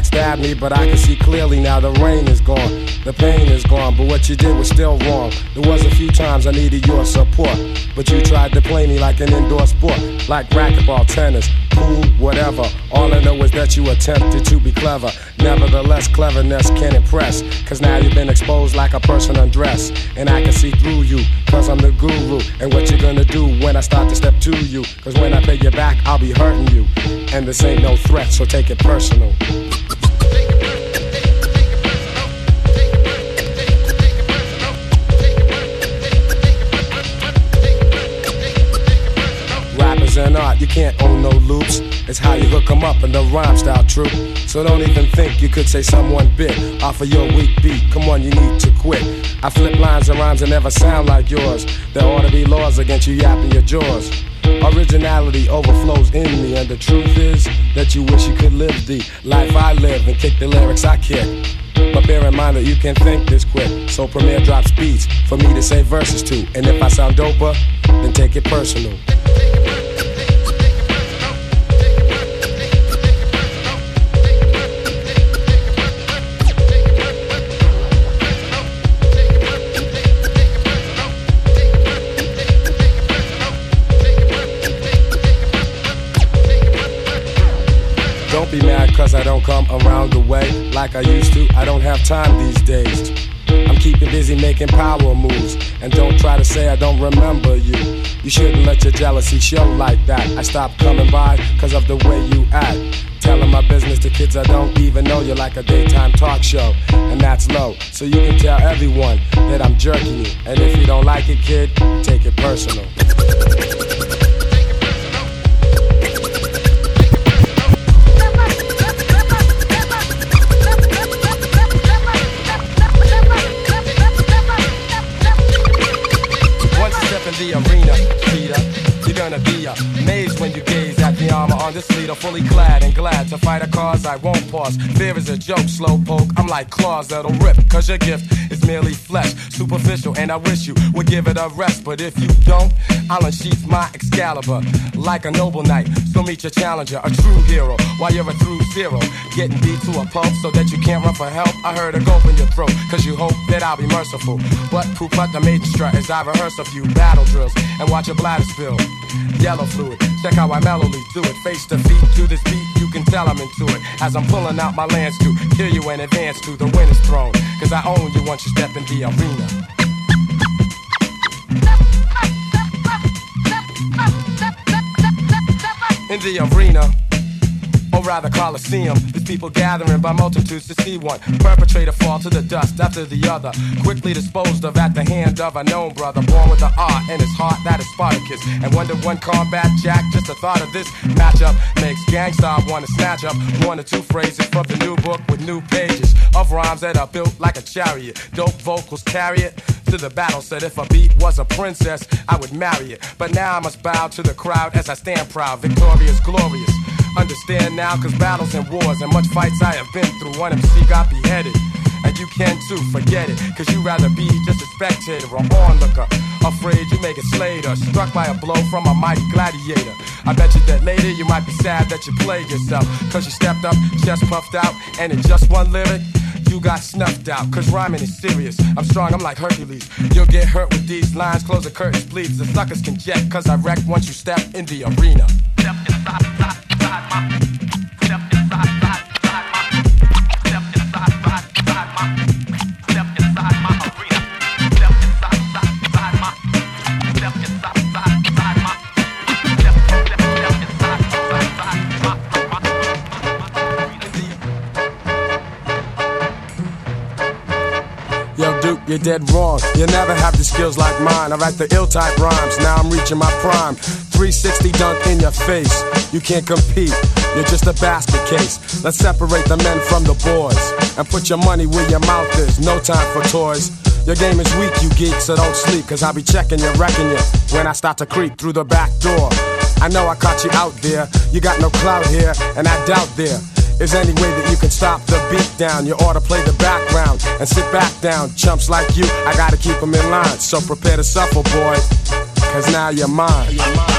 backstab me, but I can see clearly now the rain is gone, the pain is gone, but what you did was still wrong. There was a few times I needed your support, but you tried to play me like an indoor sport, like racquetball, tennis, pool, whatever. All I know is that you attempted to be clever. Nevertheless, cleverness can impress, cause now you've been exposed like a person undressed, and I can see through you, cause I'm the guru, and what you're gonna do when I start to step to you, cause when I pay you back, I'll be hurting you, and this ain't no threat, so take it personal. Rappers and art, you can't own no loops. It's how you hook 'em up in the rhyme style, true. So don't even think you could say someone bit off of your weak beat. Come on, you need to quit. I flip lines and rhymes that never sound like yours. There ought to be laws against you yapping your jaws. Originality overflows in me, and the truth is that you wish you could live the life I live and kick the lyrics I kick. But bear in mind that you can think this quick. So Premier drops beats for me to say verses to. And if I sound doper, then take it personal. Be mad cause I don't come around the way like I used to. I don't have time these days. I'm keeping busy making power moves. And don't try to say I don't remember you. You shouldn't let your jealousy show like that. I stopped coming by cause of the way you act. Telling my business to kids I don't even know You're like a daytime talk show. And that's low. So you can tell everyone that I'm jerking you. And if you don't like it, kid, take it personal. The arena, Peter, you're gonna be amazed when you gaze on this leader, fully clad and glad to fight a cause I won't pause. Fear is a joke, slow poke. I'm like claws that'll rip, cause your gift is merely flesh, superficial, and I wish you would give it a rest. But if you don't, I'll unsheath my Excalibur like a noble knight. So meet your challenger, a true hero, while you're a through zero. Getting beat to a pulp so that you can't run for help. I heard a gulp in your throat, cause you hope that I'll be merciful. But poop out the maiden strut as I rehearse a few battle drills and watch your bladder spill. Yellow fluid, check how I mellowly do Face to feet to this beat, you can tell I'm into it. As I'm pulling out my lance to kill you and advance to the winner's throne. Cause I own you once you step in the arena. In the arena, or rather Coliseum. These people gathering by multitudes to see one perpetrator fall to the dust after the other, quickly disposed of at the hand of a known brother, born with an art in his heart that is Spartacus. And one to one combat jack, just the thought of this matchup makes gangsta wanna snatch up one or two phrases from the new book with new pages of rhymes that are built like a chariot. Dope vocals carry it to the battle. Said if a beat was a princess, I would marry it. But now I must bow to the crowd as I stand proud, victorious, glorious. Understand now, cause battles and wars and much fights I have been through. One MC got beheaded. And you can too, forget it. Cause you rather be just a spectator or onlooker. Afraid you may get slayed or struck by a blow from a mighty gladiator. I bet you that later you might be sad that you played yourself. Cause you stepped up, chest puffed out, and in just one lyric, you got snuffed out. Cause rhyming is serious. I'm strong, I'm like Hercules. You'll get hurt with these lines. Close the curtains, please. The suckers can jet. Cause I wreck once you step in the arena. Step inside, you're dead wrong. You never have the skills like mine. I write the ill type rhymes. Now I'm reaching my prime. 360 dunk in your face. You can't compete. You're just a basket case. Let's separate the men from the boys and put your money where your mouth is. No time for toys. Your game is weak, you geek, so don't sleep. Cause I'll be checking you, wrecking you when I start to creep through the back door. I know I caught you out there. You got no clout here, and I doubt there is any way that you can stop the beat down. You ought to play the background and sit back down. Chumps like you, I gotta keep them in line. So prepare to suffer, boy, cause now you're mine. I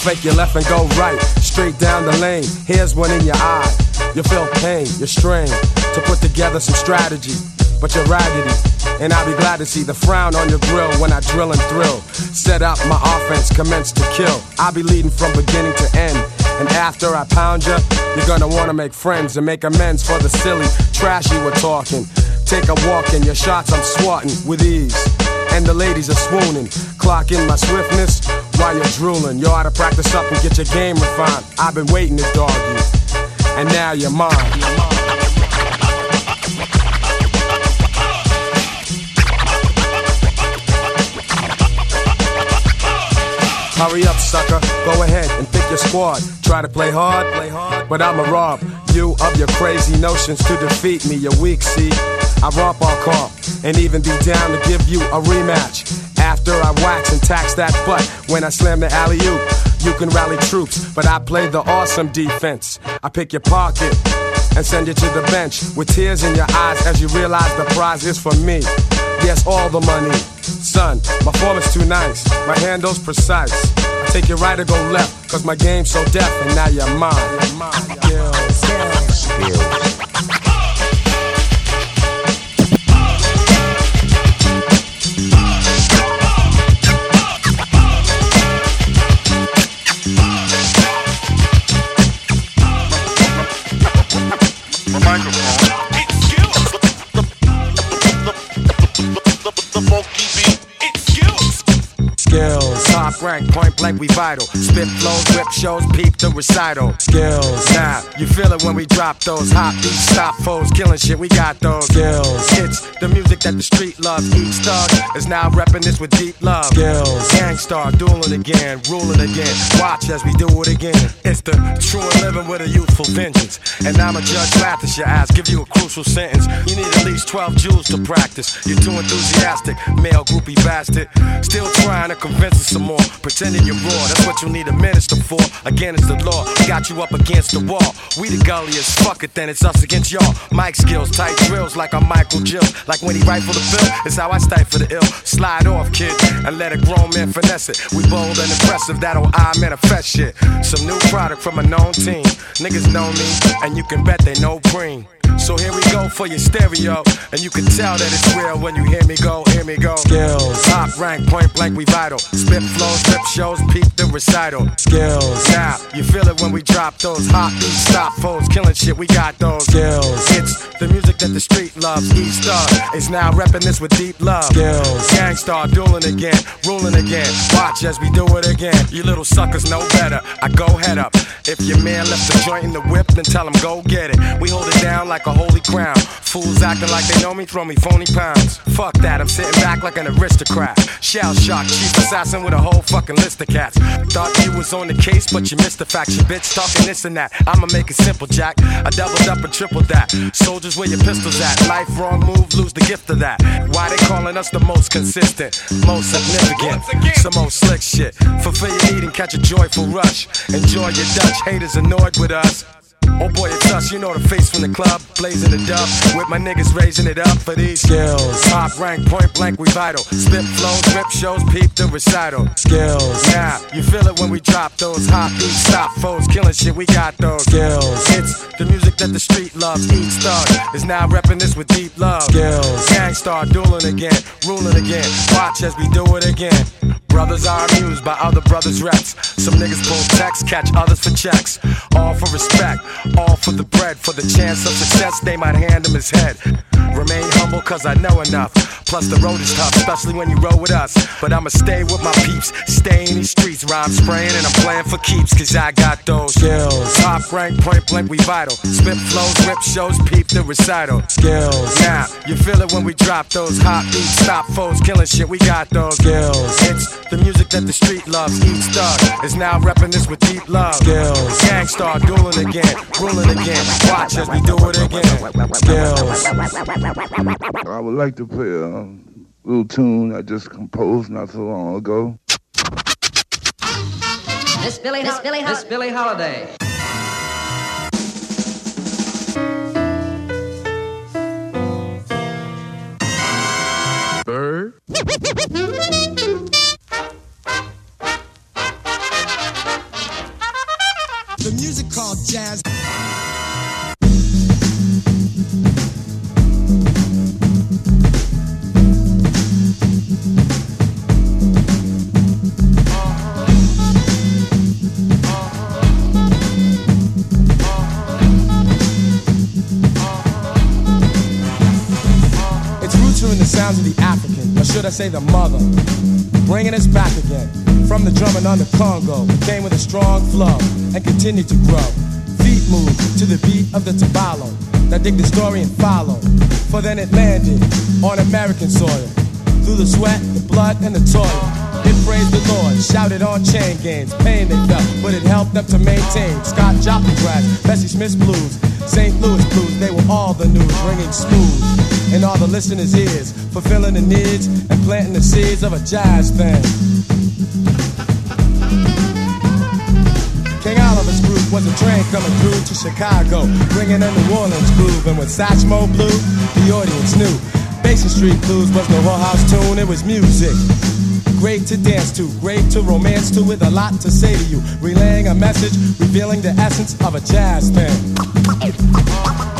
fake your left and go right, straight down the lane. Here's one in your eye. You feel pain, you're strained to put together some strategy, but you're raggedy. And I'll be glad to see the frown on your grill when I drill and thrill. Set up my offense, commence to kill. I'll be leading from beginning to end. And after I pound you, you're gonna wanna make friends and make amends for the silly trash you were talking. Take a walk in your shots, I'm swatting with ease. And the ladies are swooning. clocking my swiftness while you're drooling. You ought to practice up and get your game refined. I've been waiting to dog you. And now you're mine. Hurry up, sucker. Go ahead and pick your squad. Try to play hard, play hard, but I'ma rob you of your crazy notions to defeat me. You're weak, see. I romp all comp and even be down to give you a rematch. After I wax and tax that butt when I slam the alley oop, you can rally troops, but I play the awesome defense. I pick your pocket and send you to the bench with tears in your eyes as you realize the prize is for me. Yes, all the money. Son, my form is too nice, my handle's precise. I take you right or go left, cause my game's so deaf, and now you're mine. You're mine. Skills. microphone. Rank, point blank, we vital. Spit flows, rip shows, peep the recital. Skills, now you feel it when we drop those hot beats, stop foes, killing shit. We got those skills. It's the music that the street loves. Each thug is now repping this with deep love. Skills, Gang Starr, dueling again, ruling again. Watch as we do it again. It's the true and living with a youthful vengeance. And I'm a judge, at your ass, give you a crucial sentence. You need at least 12 jewels to practice. You're too enthusiastic, male groupie bastard. Still trying to convince us some more. Pretending you're raw, that's what you need a minister for. Again, it's the law. Got you up against the wall. We the gulliest, fuck it, then it's us against y'all. Mic skills, tight drills like I'm Michael Jill. Like when he rifle the bill, it's how I stifle the ill. Slide off, kid, and let a grown man finesse it. We bold and impressive, that'll I manifest shit. Some new product from a known team. Niggas know me, and you can bet they know green. So here we go for your stereo, and you can tell that it's real when you hear me go, hear me go. Skills, top rank, point blank, we vital. Spit flows, rip shows, peep the recital. Skills, now you feel it when we drop those hot stop foes, killing shit. We got those skills. It's the music that the street loves. Each star is now repping this with deep love. Skills, Gang Starr, dueling again, ruling again. Watch as we do it again. You little suckers know better. I go head up. If your man left the joint in the whip, then tell him go get it. We hold it down like a holy crown. Fools acting like they know me, throw me phony pounds. Fuck that, I'm sitting back like an aristocrat. Shell shock, chief assassin with a whole fucking list of cats. Thought you was on the case, but you missed the fact. You bitch talking this and that. I'ma make it simple, Jack. I doubled up and tripled that. Soldiers, where your pistols at? Life wrong move, lose the gift of that. Why they calling us the most consistent, most significant, some old slick shit. Fulfill your need and catch a joyful rush. Enjoy your Dutch haters annoyed with us. Oh boy, it's us, you know the face from the club, blazing the dub. With my niggas raising it up for these skills. Top rank, point blank, we vital. Spit flows, rip shows, peep the recital. Skills. Now, you feel it when we drop those hot beats, stop foes, killing shit, we got those skills. It's the music that the street loves. Each thug is now repping this with deep love. Skills. Gang Starr, dueling again, ruling again. Watch as we do it again. Brothers are amused by other brothers' reps. Some niggas pull texts, catch others for checks. All for respect, all for the bread. For the chance of success, they might hand him his head. Remain humble, cause I know enough. Plus, the road is tough, especially when you roll with us. But I'ma stay with my peeps, stay in these streets. Rhyme spraying, and I'm playing for keeps, cause I got those skills. Top rank, point blank, we vital. Spit flows, rip shows, peep the recital. Skills. Now, you feel it when we drop those hot beats, stop foes, killing shit, we got those skills. It's the music that the street loves. Each thug is now repping this with deep love. Skills. Gang Starr, dueling again, ruling again. Watch as we do it again. Skills. I would like to play a little tune I just composed not so long ago. Miss Billie, Miss Billie, Miss Billie Holiday. Bird. The music called jazz. Its roots are in the sounds of the African, or should I say the mother, bringing us back again from the drumming on the Congo. Came with a strong flow and continued to grow. Feet moved to the beat of the tabalo. Now dig the story and follow, for then it landed on American soil. Through the sweat, the blood, and the toil. It praised the Lord, shouted on chain gangs, pain they felt, but it helped them to maintain. Scott Joplin crash, Bessie Smith's blues, St. Louis blues, they were all the news, ringing smooth in all the listeners' ears, fulfilling the needs and planting the seeds of a jazz thing. Was a train coming through to Chicago, bringing a New Orleans groove, and when Satchmo blew, the audience knew. Basin Street Blues was no whorehouse tune, it was music. Great to dance to, great to romance to, with a lot to say to you. Relaying a message, revealing the essence of a jazz thing.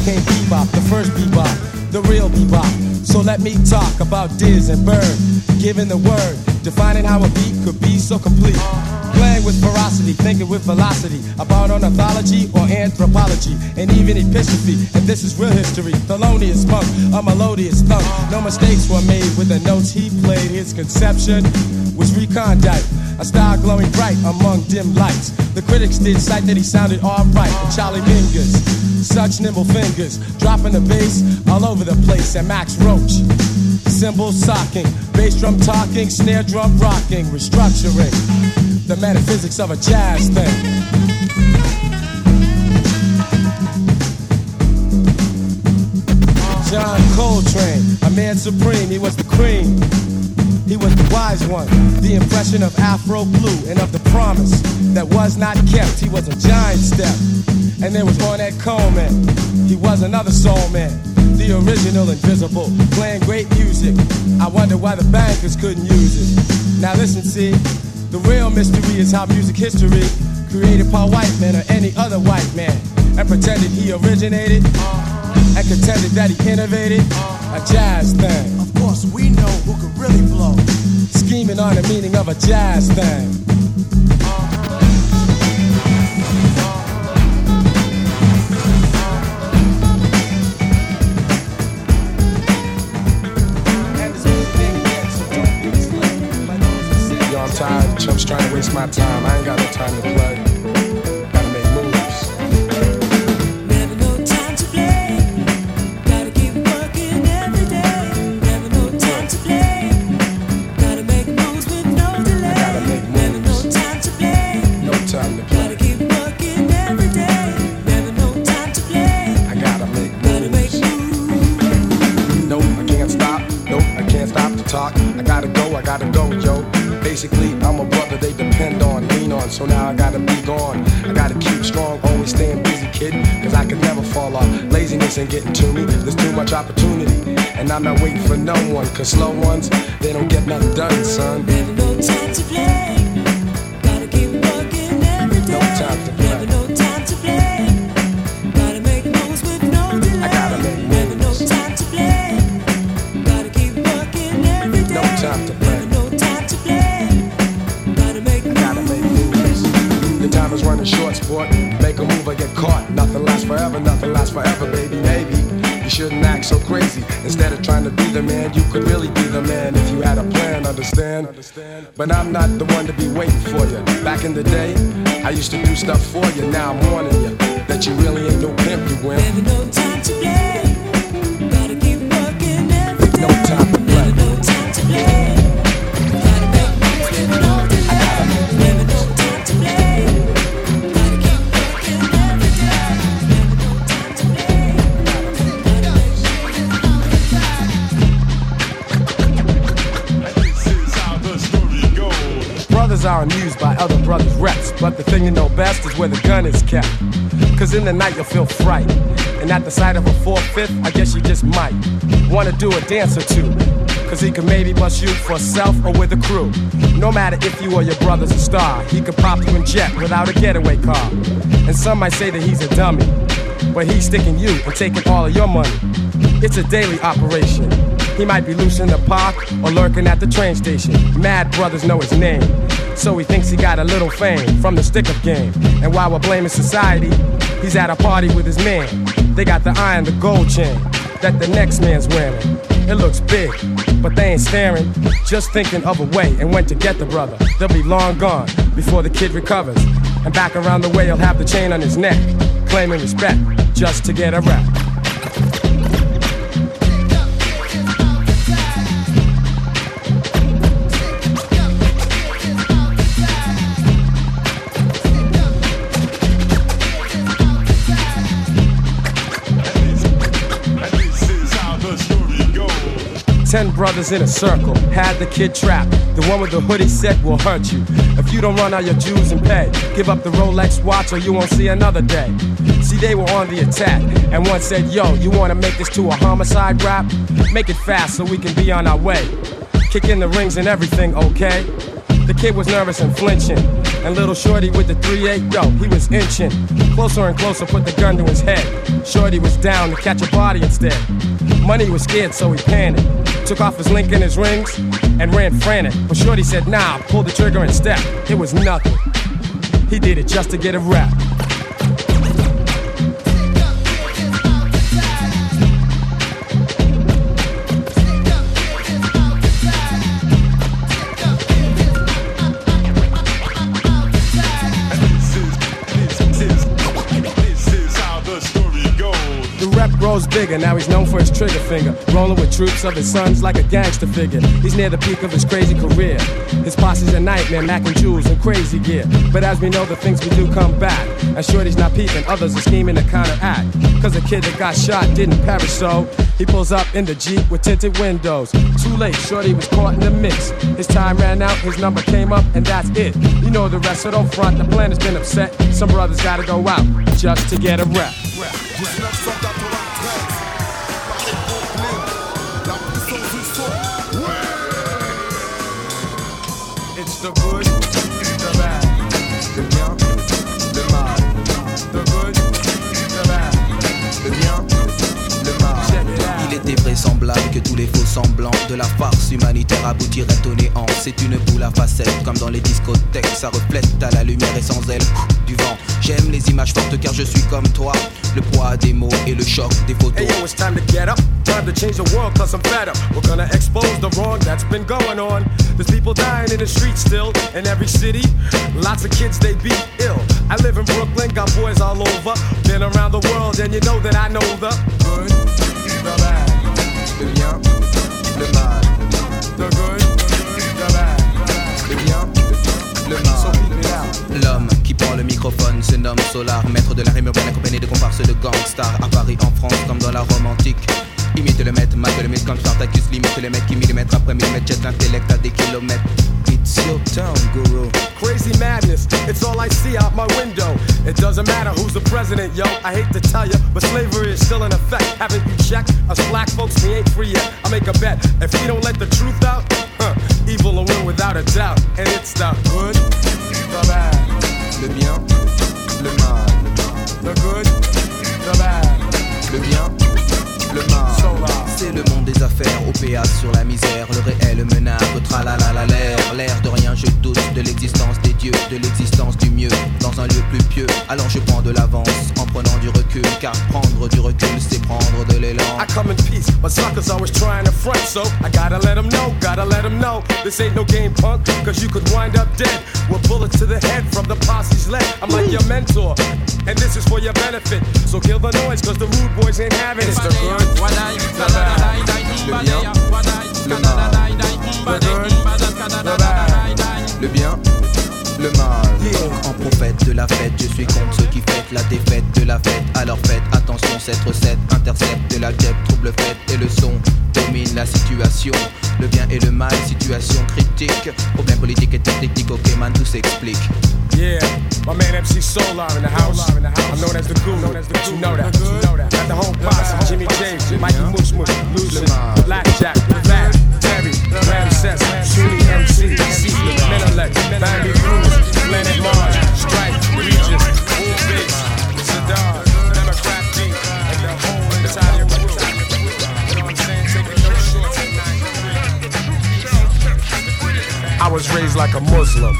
40s came bebop, the first bebop, the real bebop. So let me talk about Diz and Bird, giving the word, defining how a beat could be so complete. Playing with ferocity, thinking with velocity about ornithology or anthropology, and even epistrophe. And this is real history. Thelonious Monk, a melodious thump. No mistakes were made with the notes he played. His conception was recondite, a star glowing bright among dim lights. The critics did cite that he sounded alright. Charlie Mingus, such nimble fingers, dropping the bass all over the place. And Max Roach, cymbal socking, bass drum talking, snare drum rocking, restructuring the metaphysics of a jazz thing. John Coltrane, a man supreme, he was the cream. He was the wise one, the impression of Afro Blue and of the promise that was not kept. He was a giant step. And there was Ornette Coleman, he was another soul man, the original invisible, playing great music. I wonder why the bankers couldn't use it. Now listen, see, the real mystery is how music history created Paul Whiteman or any other white man and pretended he originated and contended that he innovated a jazz thing. Course, we know who could really blow. Scheming on the meaning of a jazz thing. Yo, I'm tired. Chumps trying to waste my time. I ain't got no time to play. And I'm not waiting for no one. Cause slow ones, they don't get nothing done, son. Never no time to play. Gotta keep working every day. No time to play. Never no time to play. Gotta make moves with no delay. I gotta make Never no time to play. Gotta keep working every day. No time to play. Never no time to play. Gotta make I gotta make moves. The time is running short, sport. Make a move or get caught. Nothing lasts forever, nothing lasts forever, baby. Maybe you shouldn't act so crazy. Instead of trying to be the man, you could really be the man if you had a plan, understand? But I'm not the one to be waiting for you. Back in the day, I used to do stuff for you. Now I'm warning you that you really ain't no pimp, you wimp. Never no time to play. Brothers' reps, but the thing you know best is where the gun is kept. Cause in the night you'll feel fright. And at the sight of a four-fifth, I guess you just might wanna do a dance or two. Cause he can maybe bust you for self or with a crew. No matter if you or your brother's a star, he could pop you in jet without a getaway car. And some might say that he's a dummy, but he's sticking you and taking all of your money. It's a daily operation. He might be loose in the park or lurking at the train station. Mad brothers know his name. So he thinks he got a little fame from the stick up game. And while we're blaming society, he's at a party with his man. They got the eye and the gold chain that the next man's wearing. It looks big, but they ain't staring. Just thinking of a way and when to get the brother. They'll be long gone before the kid recovers. And back around the way, he'll have the chain on his neck, claiming respect just to get a rap. Ten brothers in a circle, had the kid trapped. The one with the hoodie said will hurt you. If you don't run out your dues and pay, give up the Rolex watch or you won't see another day. See, they were on the attack, and one said, Yo, you wanna make this to a homicide rap? Make it fast so we can be on our way. Kick in the rings and everything, okay? The kid was nervous and flinching. And little Shorty with the 3-8, yo, he was inching. Closer and closer, put the gun to his head. Shorty was down to catch a body instead. Money was scared, so he panicked. Took off his link and his rings and ran frantic. But Shorty said, nah, pull the trigger and step. It was nothing. He did it just to get a rap. Now he's known for his trigger finger. Rolling with troops of his sons like a gangster figure. He's near the peak of his crazy career. His posse's a nightmare, Mac and Jules and crazy gear. But as we know, the things we do come back. And Shorty's not peeping, others are scheming to counteract. Cause the kid that got shot didn't perish, so he pulls up in the Jeep with tinted windows. Too late, Shorty was caught in the mix. His time ran out, his number came up, and that's it. You know the rest, so don't front, the plan has been upset. Some brothers gotta go out just to get a rep. out. Il était vraisemblable que tous les faux semblants de la farce humanitaire aboutiraient au néant. C'est une boule à facettes, comme dans les discothèques. Ça reflète à la lumière et sans elle du vent. J'aime les images fortes car je suis comme toi. Le poids des mots et le choc des photos. Hey yo, it's time to get up. Time to change the world cause I'm fed up. We're gonna expose the wrong that's been going on. There's people dying in the streets still in every city. Lots of kids they beat ill. I live in Brooklyn, got boys all over. Been around the world and you know that I know the le mal. The good, the bad, le bien, le mal. L'homme qui prend le microphone se nomme Solar, maître de la rime urbaine accompagné de comparses de gangsters. À Paris, en France, comme dans la Rome antique. Imite le maître, mate le mythe comme Spartacus, limite le mec qui millimètre après millimètre jette l'intellect à des kilomètres. Your town, guru. Crazy madness, it's all I see out my window. It doesn't matter who's the president, yo. I hate to tell you, but slavery is still in effect. Haven't you checked? Us black folks, we ain't free yet. I make a bet. If we don't let the truth out, huh, evil will win without a doubt. And it's the good, the bad, Le bien, le mal. the good, the bad. Le bien, le mal. C'est le monde au péage sur la misère, le réel menace, tralala l'air, l'air de rien, je doute de l'existence des dieux, de l'existence du mieux, dans un lieu plus pieux. Alors je prends de l'avance en prenant du recul, car prendre du recul, c'est prendre de l'élan. I come in peace, but suckers always trying to front, so I gotta let them know, gotta let them know. This ain't no game punk, cause you could wind up dead with bullets to the head from the posse's leg. I'm like your mentor, and this is for your benefit. So kill the noise, cause the rude boys ain't having it. It's the good, bien, le mal. the good, the bad. Le bien, le mal. Donc, en prophète de la fête, je suis contre ceux qui fêtent la défaite de la fête. Alors faites attention, cette recette intercepte de la guêpe, trouble fête et le son domine la situation. Le bien et le mal, situation critique. Problème politique et technique, ok man, tout s'explique. Yeah, my man MC Solar in the house. I'm known as the guru. You know that. You know that. Got the whole posse. Jimmy James, Mikey Mush Mush, Lucian, Blackjack, Vlad, Terry, Ramses, Sunni MC, I was raised like a Muslim.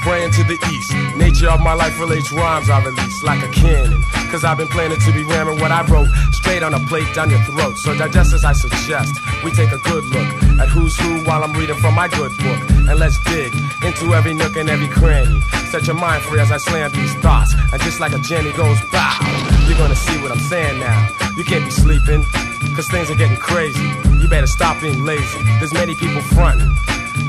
Praying to the east. Nature of my life relates rhymes I release like a cannon. Cause I've been planning to be ramming what I wrote straight on a plate down your throat. So digest as I suggest. We take a good look at who's who while I'm reading from my good book. And let's dig into every nook and every cranny. Set your mind free as I slam these thoughts. And just like a Jenny goes bow, you're gonna see what I'm saying now. You can't be sleeping, cause things are getting crazy. You better stop being lazy. There's many people fronting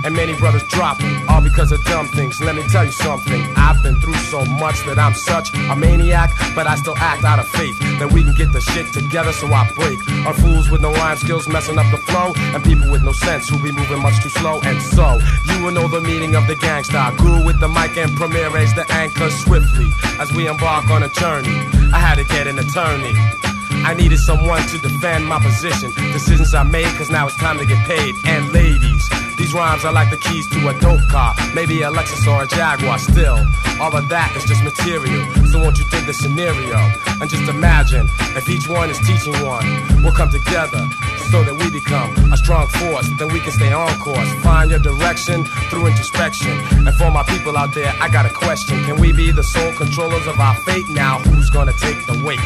and many brothers dropping, all because of dumb things. Let me tell you something. I've been through so much that I'm such a maniac, but I still act out of faith that we can get the shit together. So I break on fools with no rhyme skills messing up the flow, and people with no sense who be moving much too slow. And so you will know the meaning of the gangsta. Grew with the mic and Premier raised the anchor swiftly as we embark on a journey. I had to get an attorney. I needed someone to defend my position. Decisions I made, cause now it's time to get paid. And ladies, these rhymes are like the keys to a dope car. Maybe a Lexus or a Jaguar still. All of that is just material. So won't you think the scenario? And just imagine if each one is teaching one. We'll come together so that we become a strong force. Then we can stay on course. Find your direction through introspection. And for my people out there, I got a question. Can we be the sole controllers of our fate? Now who's gonna take the weight?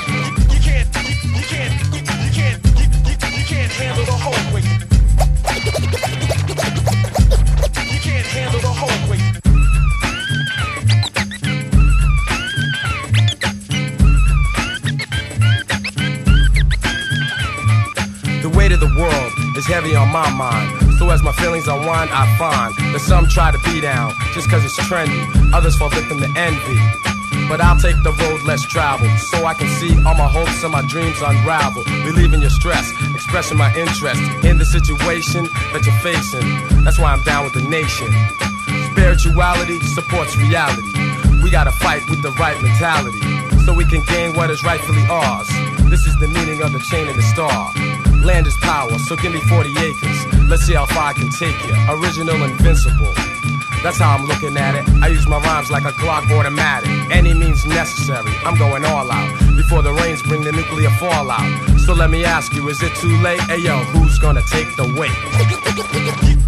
Can't, you can't, you can't, you can't handle the whole weight. You can't handle the whole weight. The weight of the world is heavy on my mind. So as my feelings unwind, I find that some try to be down just cause it's trendy. Others fall victim to envy. But I'll take the road less traveled so I can see all my hopes and my dreams unravel. Relieving your stress, expressing my interest in the situation that you're facing. That's why I'm down with the nation. Spirituality supports reality. We gotta fight with the right mentality so we can gain what is rightfully ours. This is the meaning of the chain and the star. Land is power, so give me 40 acres. Let's see how far I can take you. Original, invincible. That's how I'm looking at it. I use my rhymes like a Glock automatic. Any means necessary. I'm going all out before the rains bring the nuclear fallout. So let me ask you, is it too late? Hey yo, who's gonna take the weight?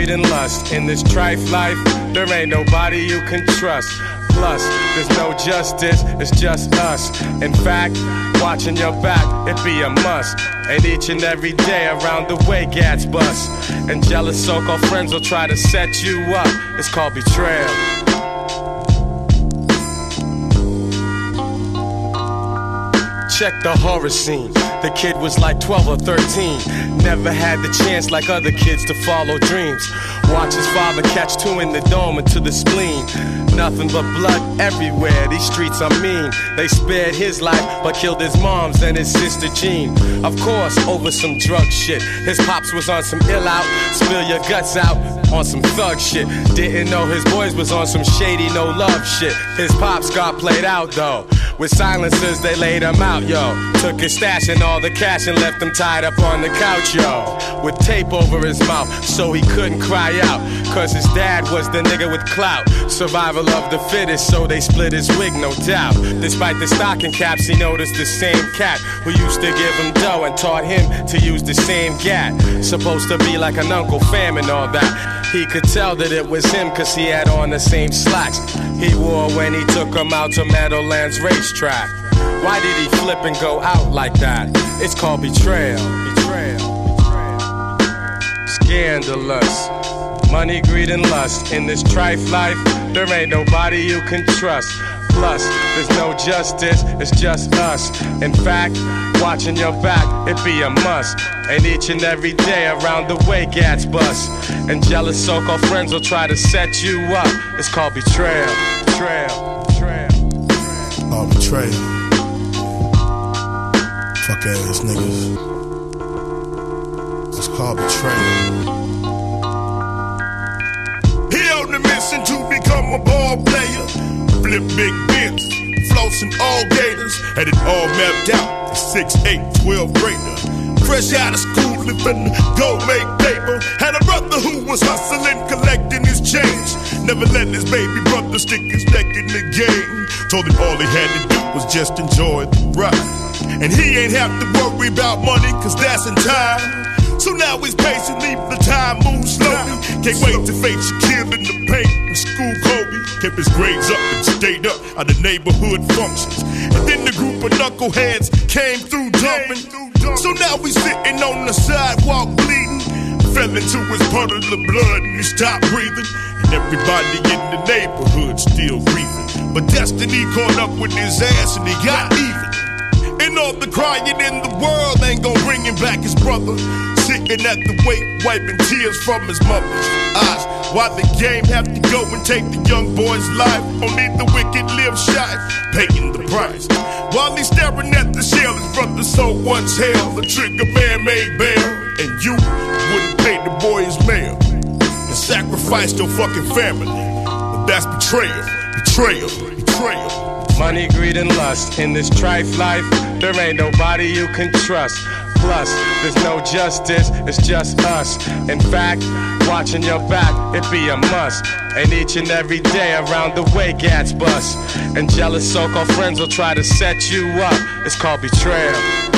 Greed, and lust. In this trife life, there ain't nobody you can trust. Plus, there's no justice, it's just us. In fact, watching your back, it be a must. And each and every day around the way, gats bust. And jealous so called friends will try to set you up. It's called betrayal. Check the horror scene. The kid was like 12 or 13. Never had the chance like other kids to follow dreams. Watch his father catch two in the dome and to the spleen. Nothing but blood everywhere. These streets are mean. They spared his life, but killed his mom's and his sister Jean. Of course, over some drug shit. His pops was on some ill out. Spill your guts out on some thug shit. Didn't know his boys was on some shady no love shit. His pops got played out though. With silencers, they laid him out, yo. Took his stash and all the cash and left him tied up on the couch, yo. With tape over his mouth so he couldn't cry out. Cause his dad was the nigga with clout. Survival of the fittest, so they split his wig, no doubt. Despite the stocking caps, he noticed the same cat who used to give him dough and taught him to use the same gat. Supposed to be like an Uncle Fam and all that. He could tell that it was him cause he had on the same slacks he wore when he took him out to Meadowlands racetrack. Why did he flip and go out like that? It's called betrayal. Betrayal. Scandalous. Money, greed, and lust. In this trife life, there ain't nobody you can trust. Plus, there's no justice, it's just us. In fact, watching your back, it be a must. And each and every day around the way, gats bust. And jealous so called friends will try to set you up. It's called betrayal. Betrayal. Oh. Fuck ass niggas. It's called betrayal. He on the mission to become a ball player. Flip big bins, flossing all gators. Had it all mapped out. 6, 8, 12 grader. Fresh out of school, living go make paper. Had a brother who was hustling, collecting his change. Never let his baby brother stick his neck in the game. Told him all he had to do was just enjoy the ride. And he ain't have to worry about money, cause that's in time. So now he's patient, leave the time move slowly. Can't wait to face your kill in the paint and school Kobe. Kept his grades up and stayed up at the neighborhood functions. And then the group of knuckleheads came through jumping. So now we sitting on the sidewalk bleeding. Fell into his puddle of blood and he stopped breathing. And everybody in the neighborhood still grieving. But destiny caught up with his ass and he got even. And all the crying in the world ain't gonna bring him back his brother. Sitting at the wake, wiping tears from his mother's eyes. Why the game have to go and take the young boy's life? Only the wicked live shy, paying the price. While he's staring at the shell, his brother so once held the trigger man made bail. And you wouldn't pay the boy his mail and sacrificed your fucking family. But that's betrayal, betrayal, betrayal. Money, greed, and lust. In this trife life, there ain't nobody you can trust. Plus, there's no justice, it's just us. In fact, watching your back, it be a must. And each and every day around the way, gats bust. And jealous so called friends will try to set you up. It's called betrayal.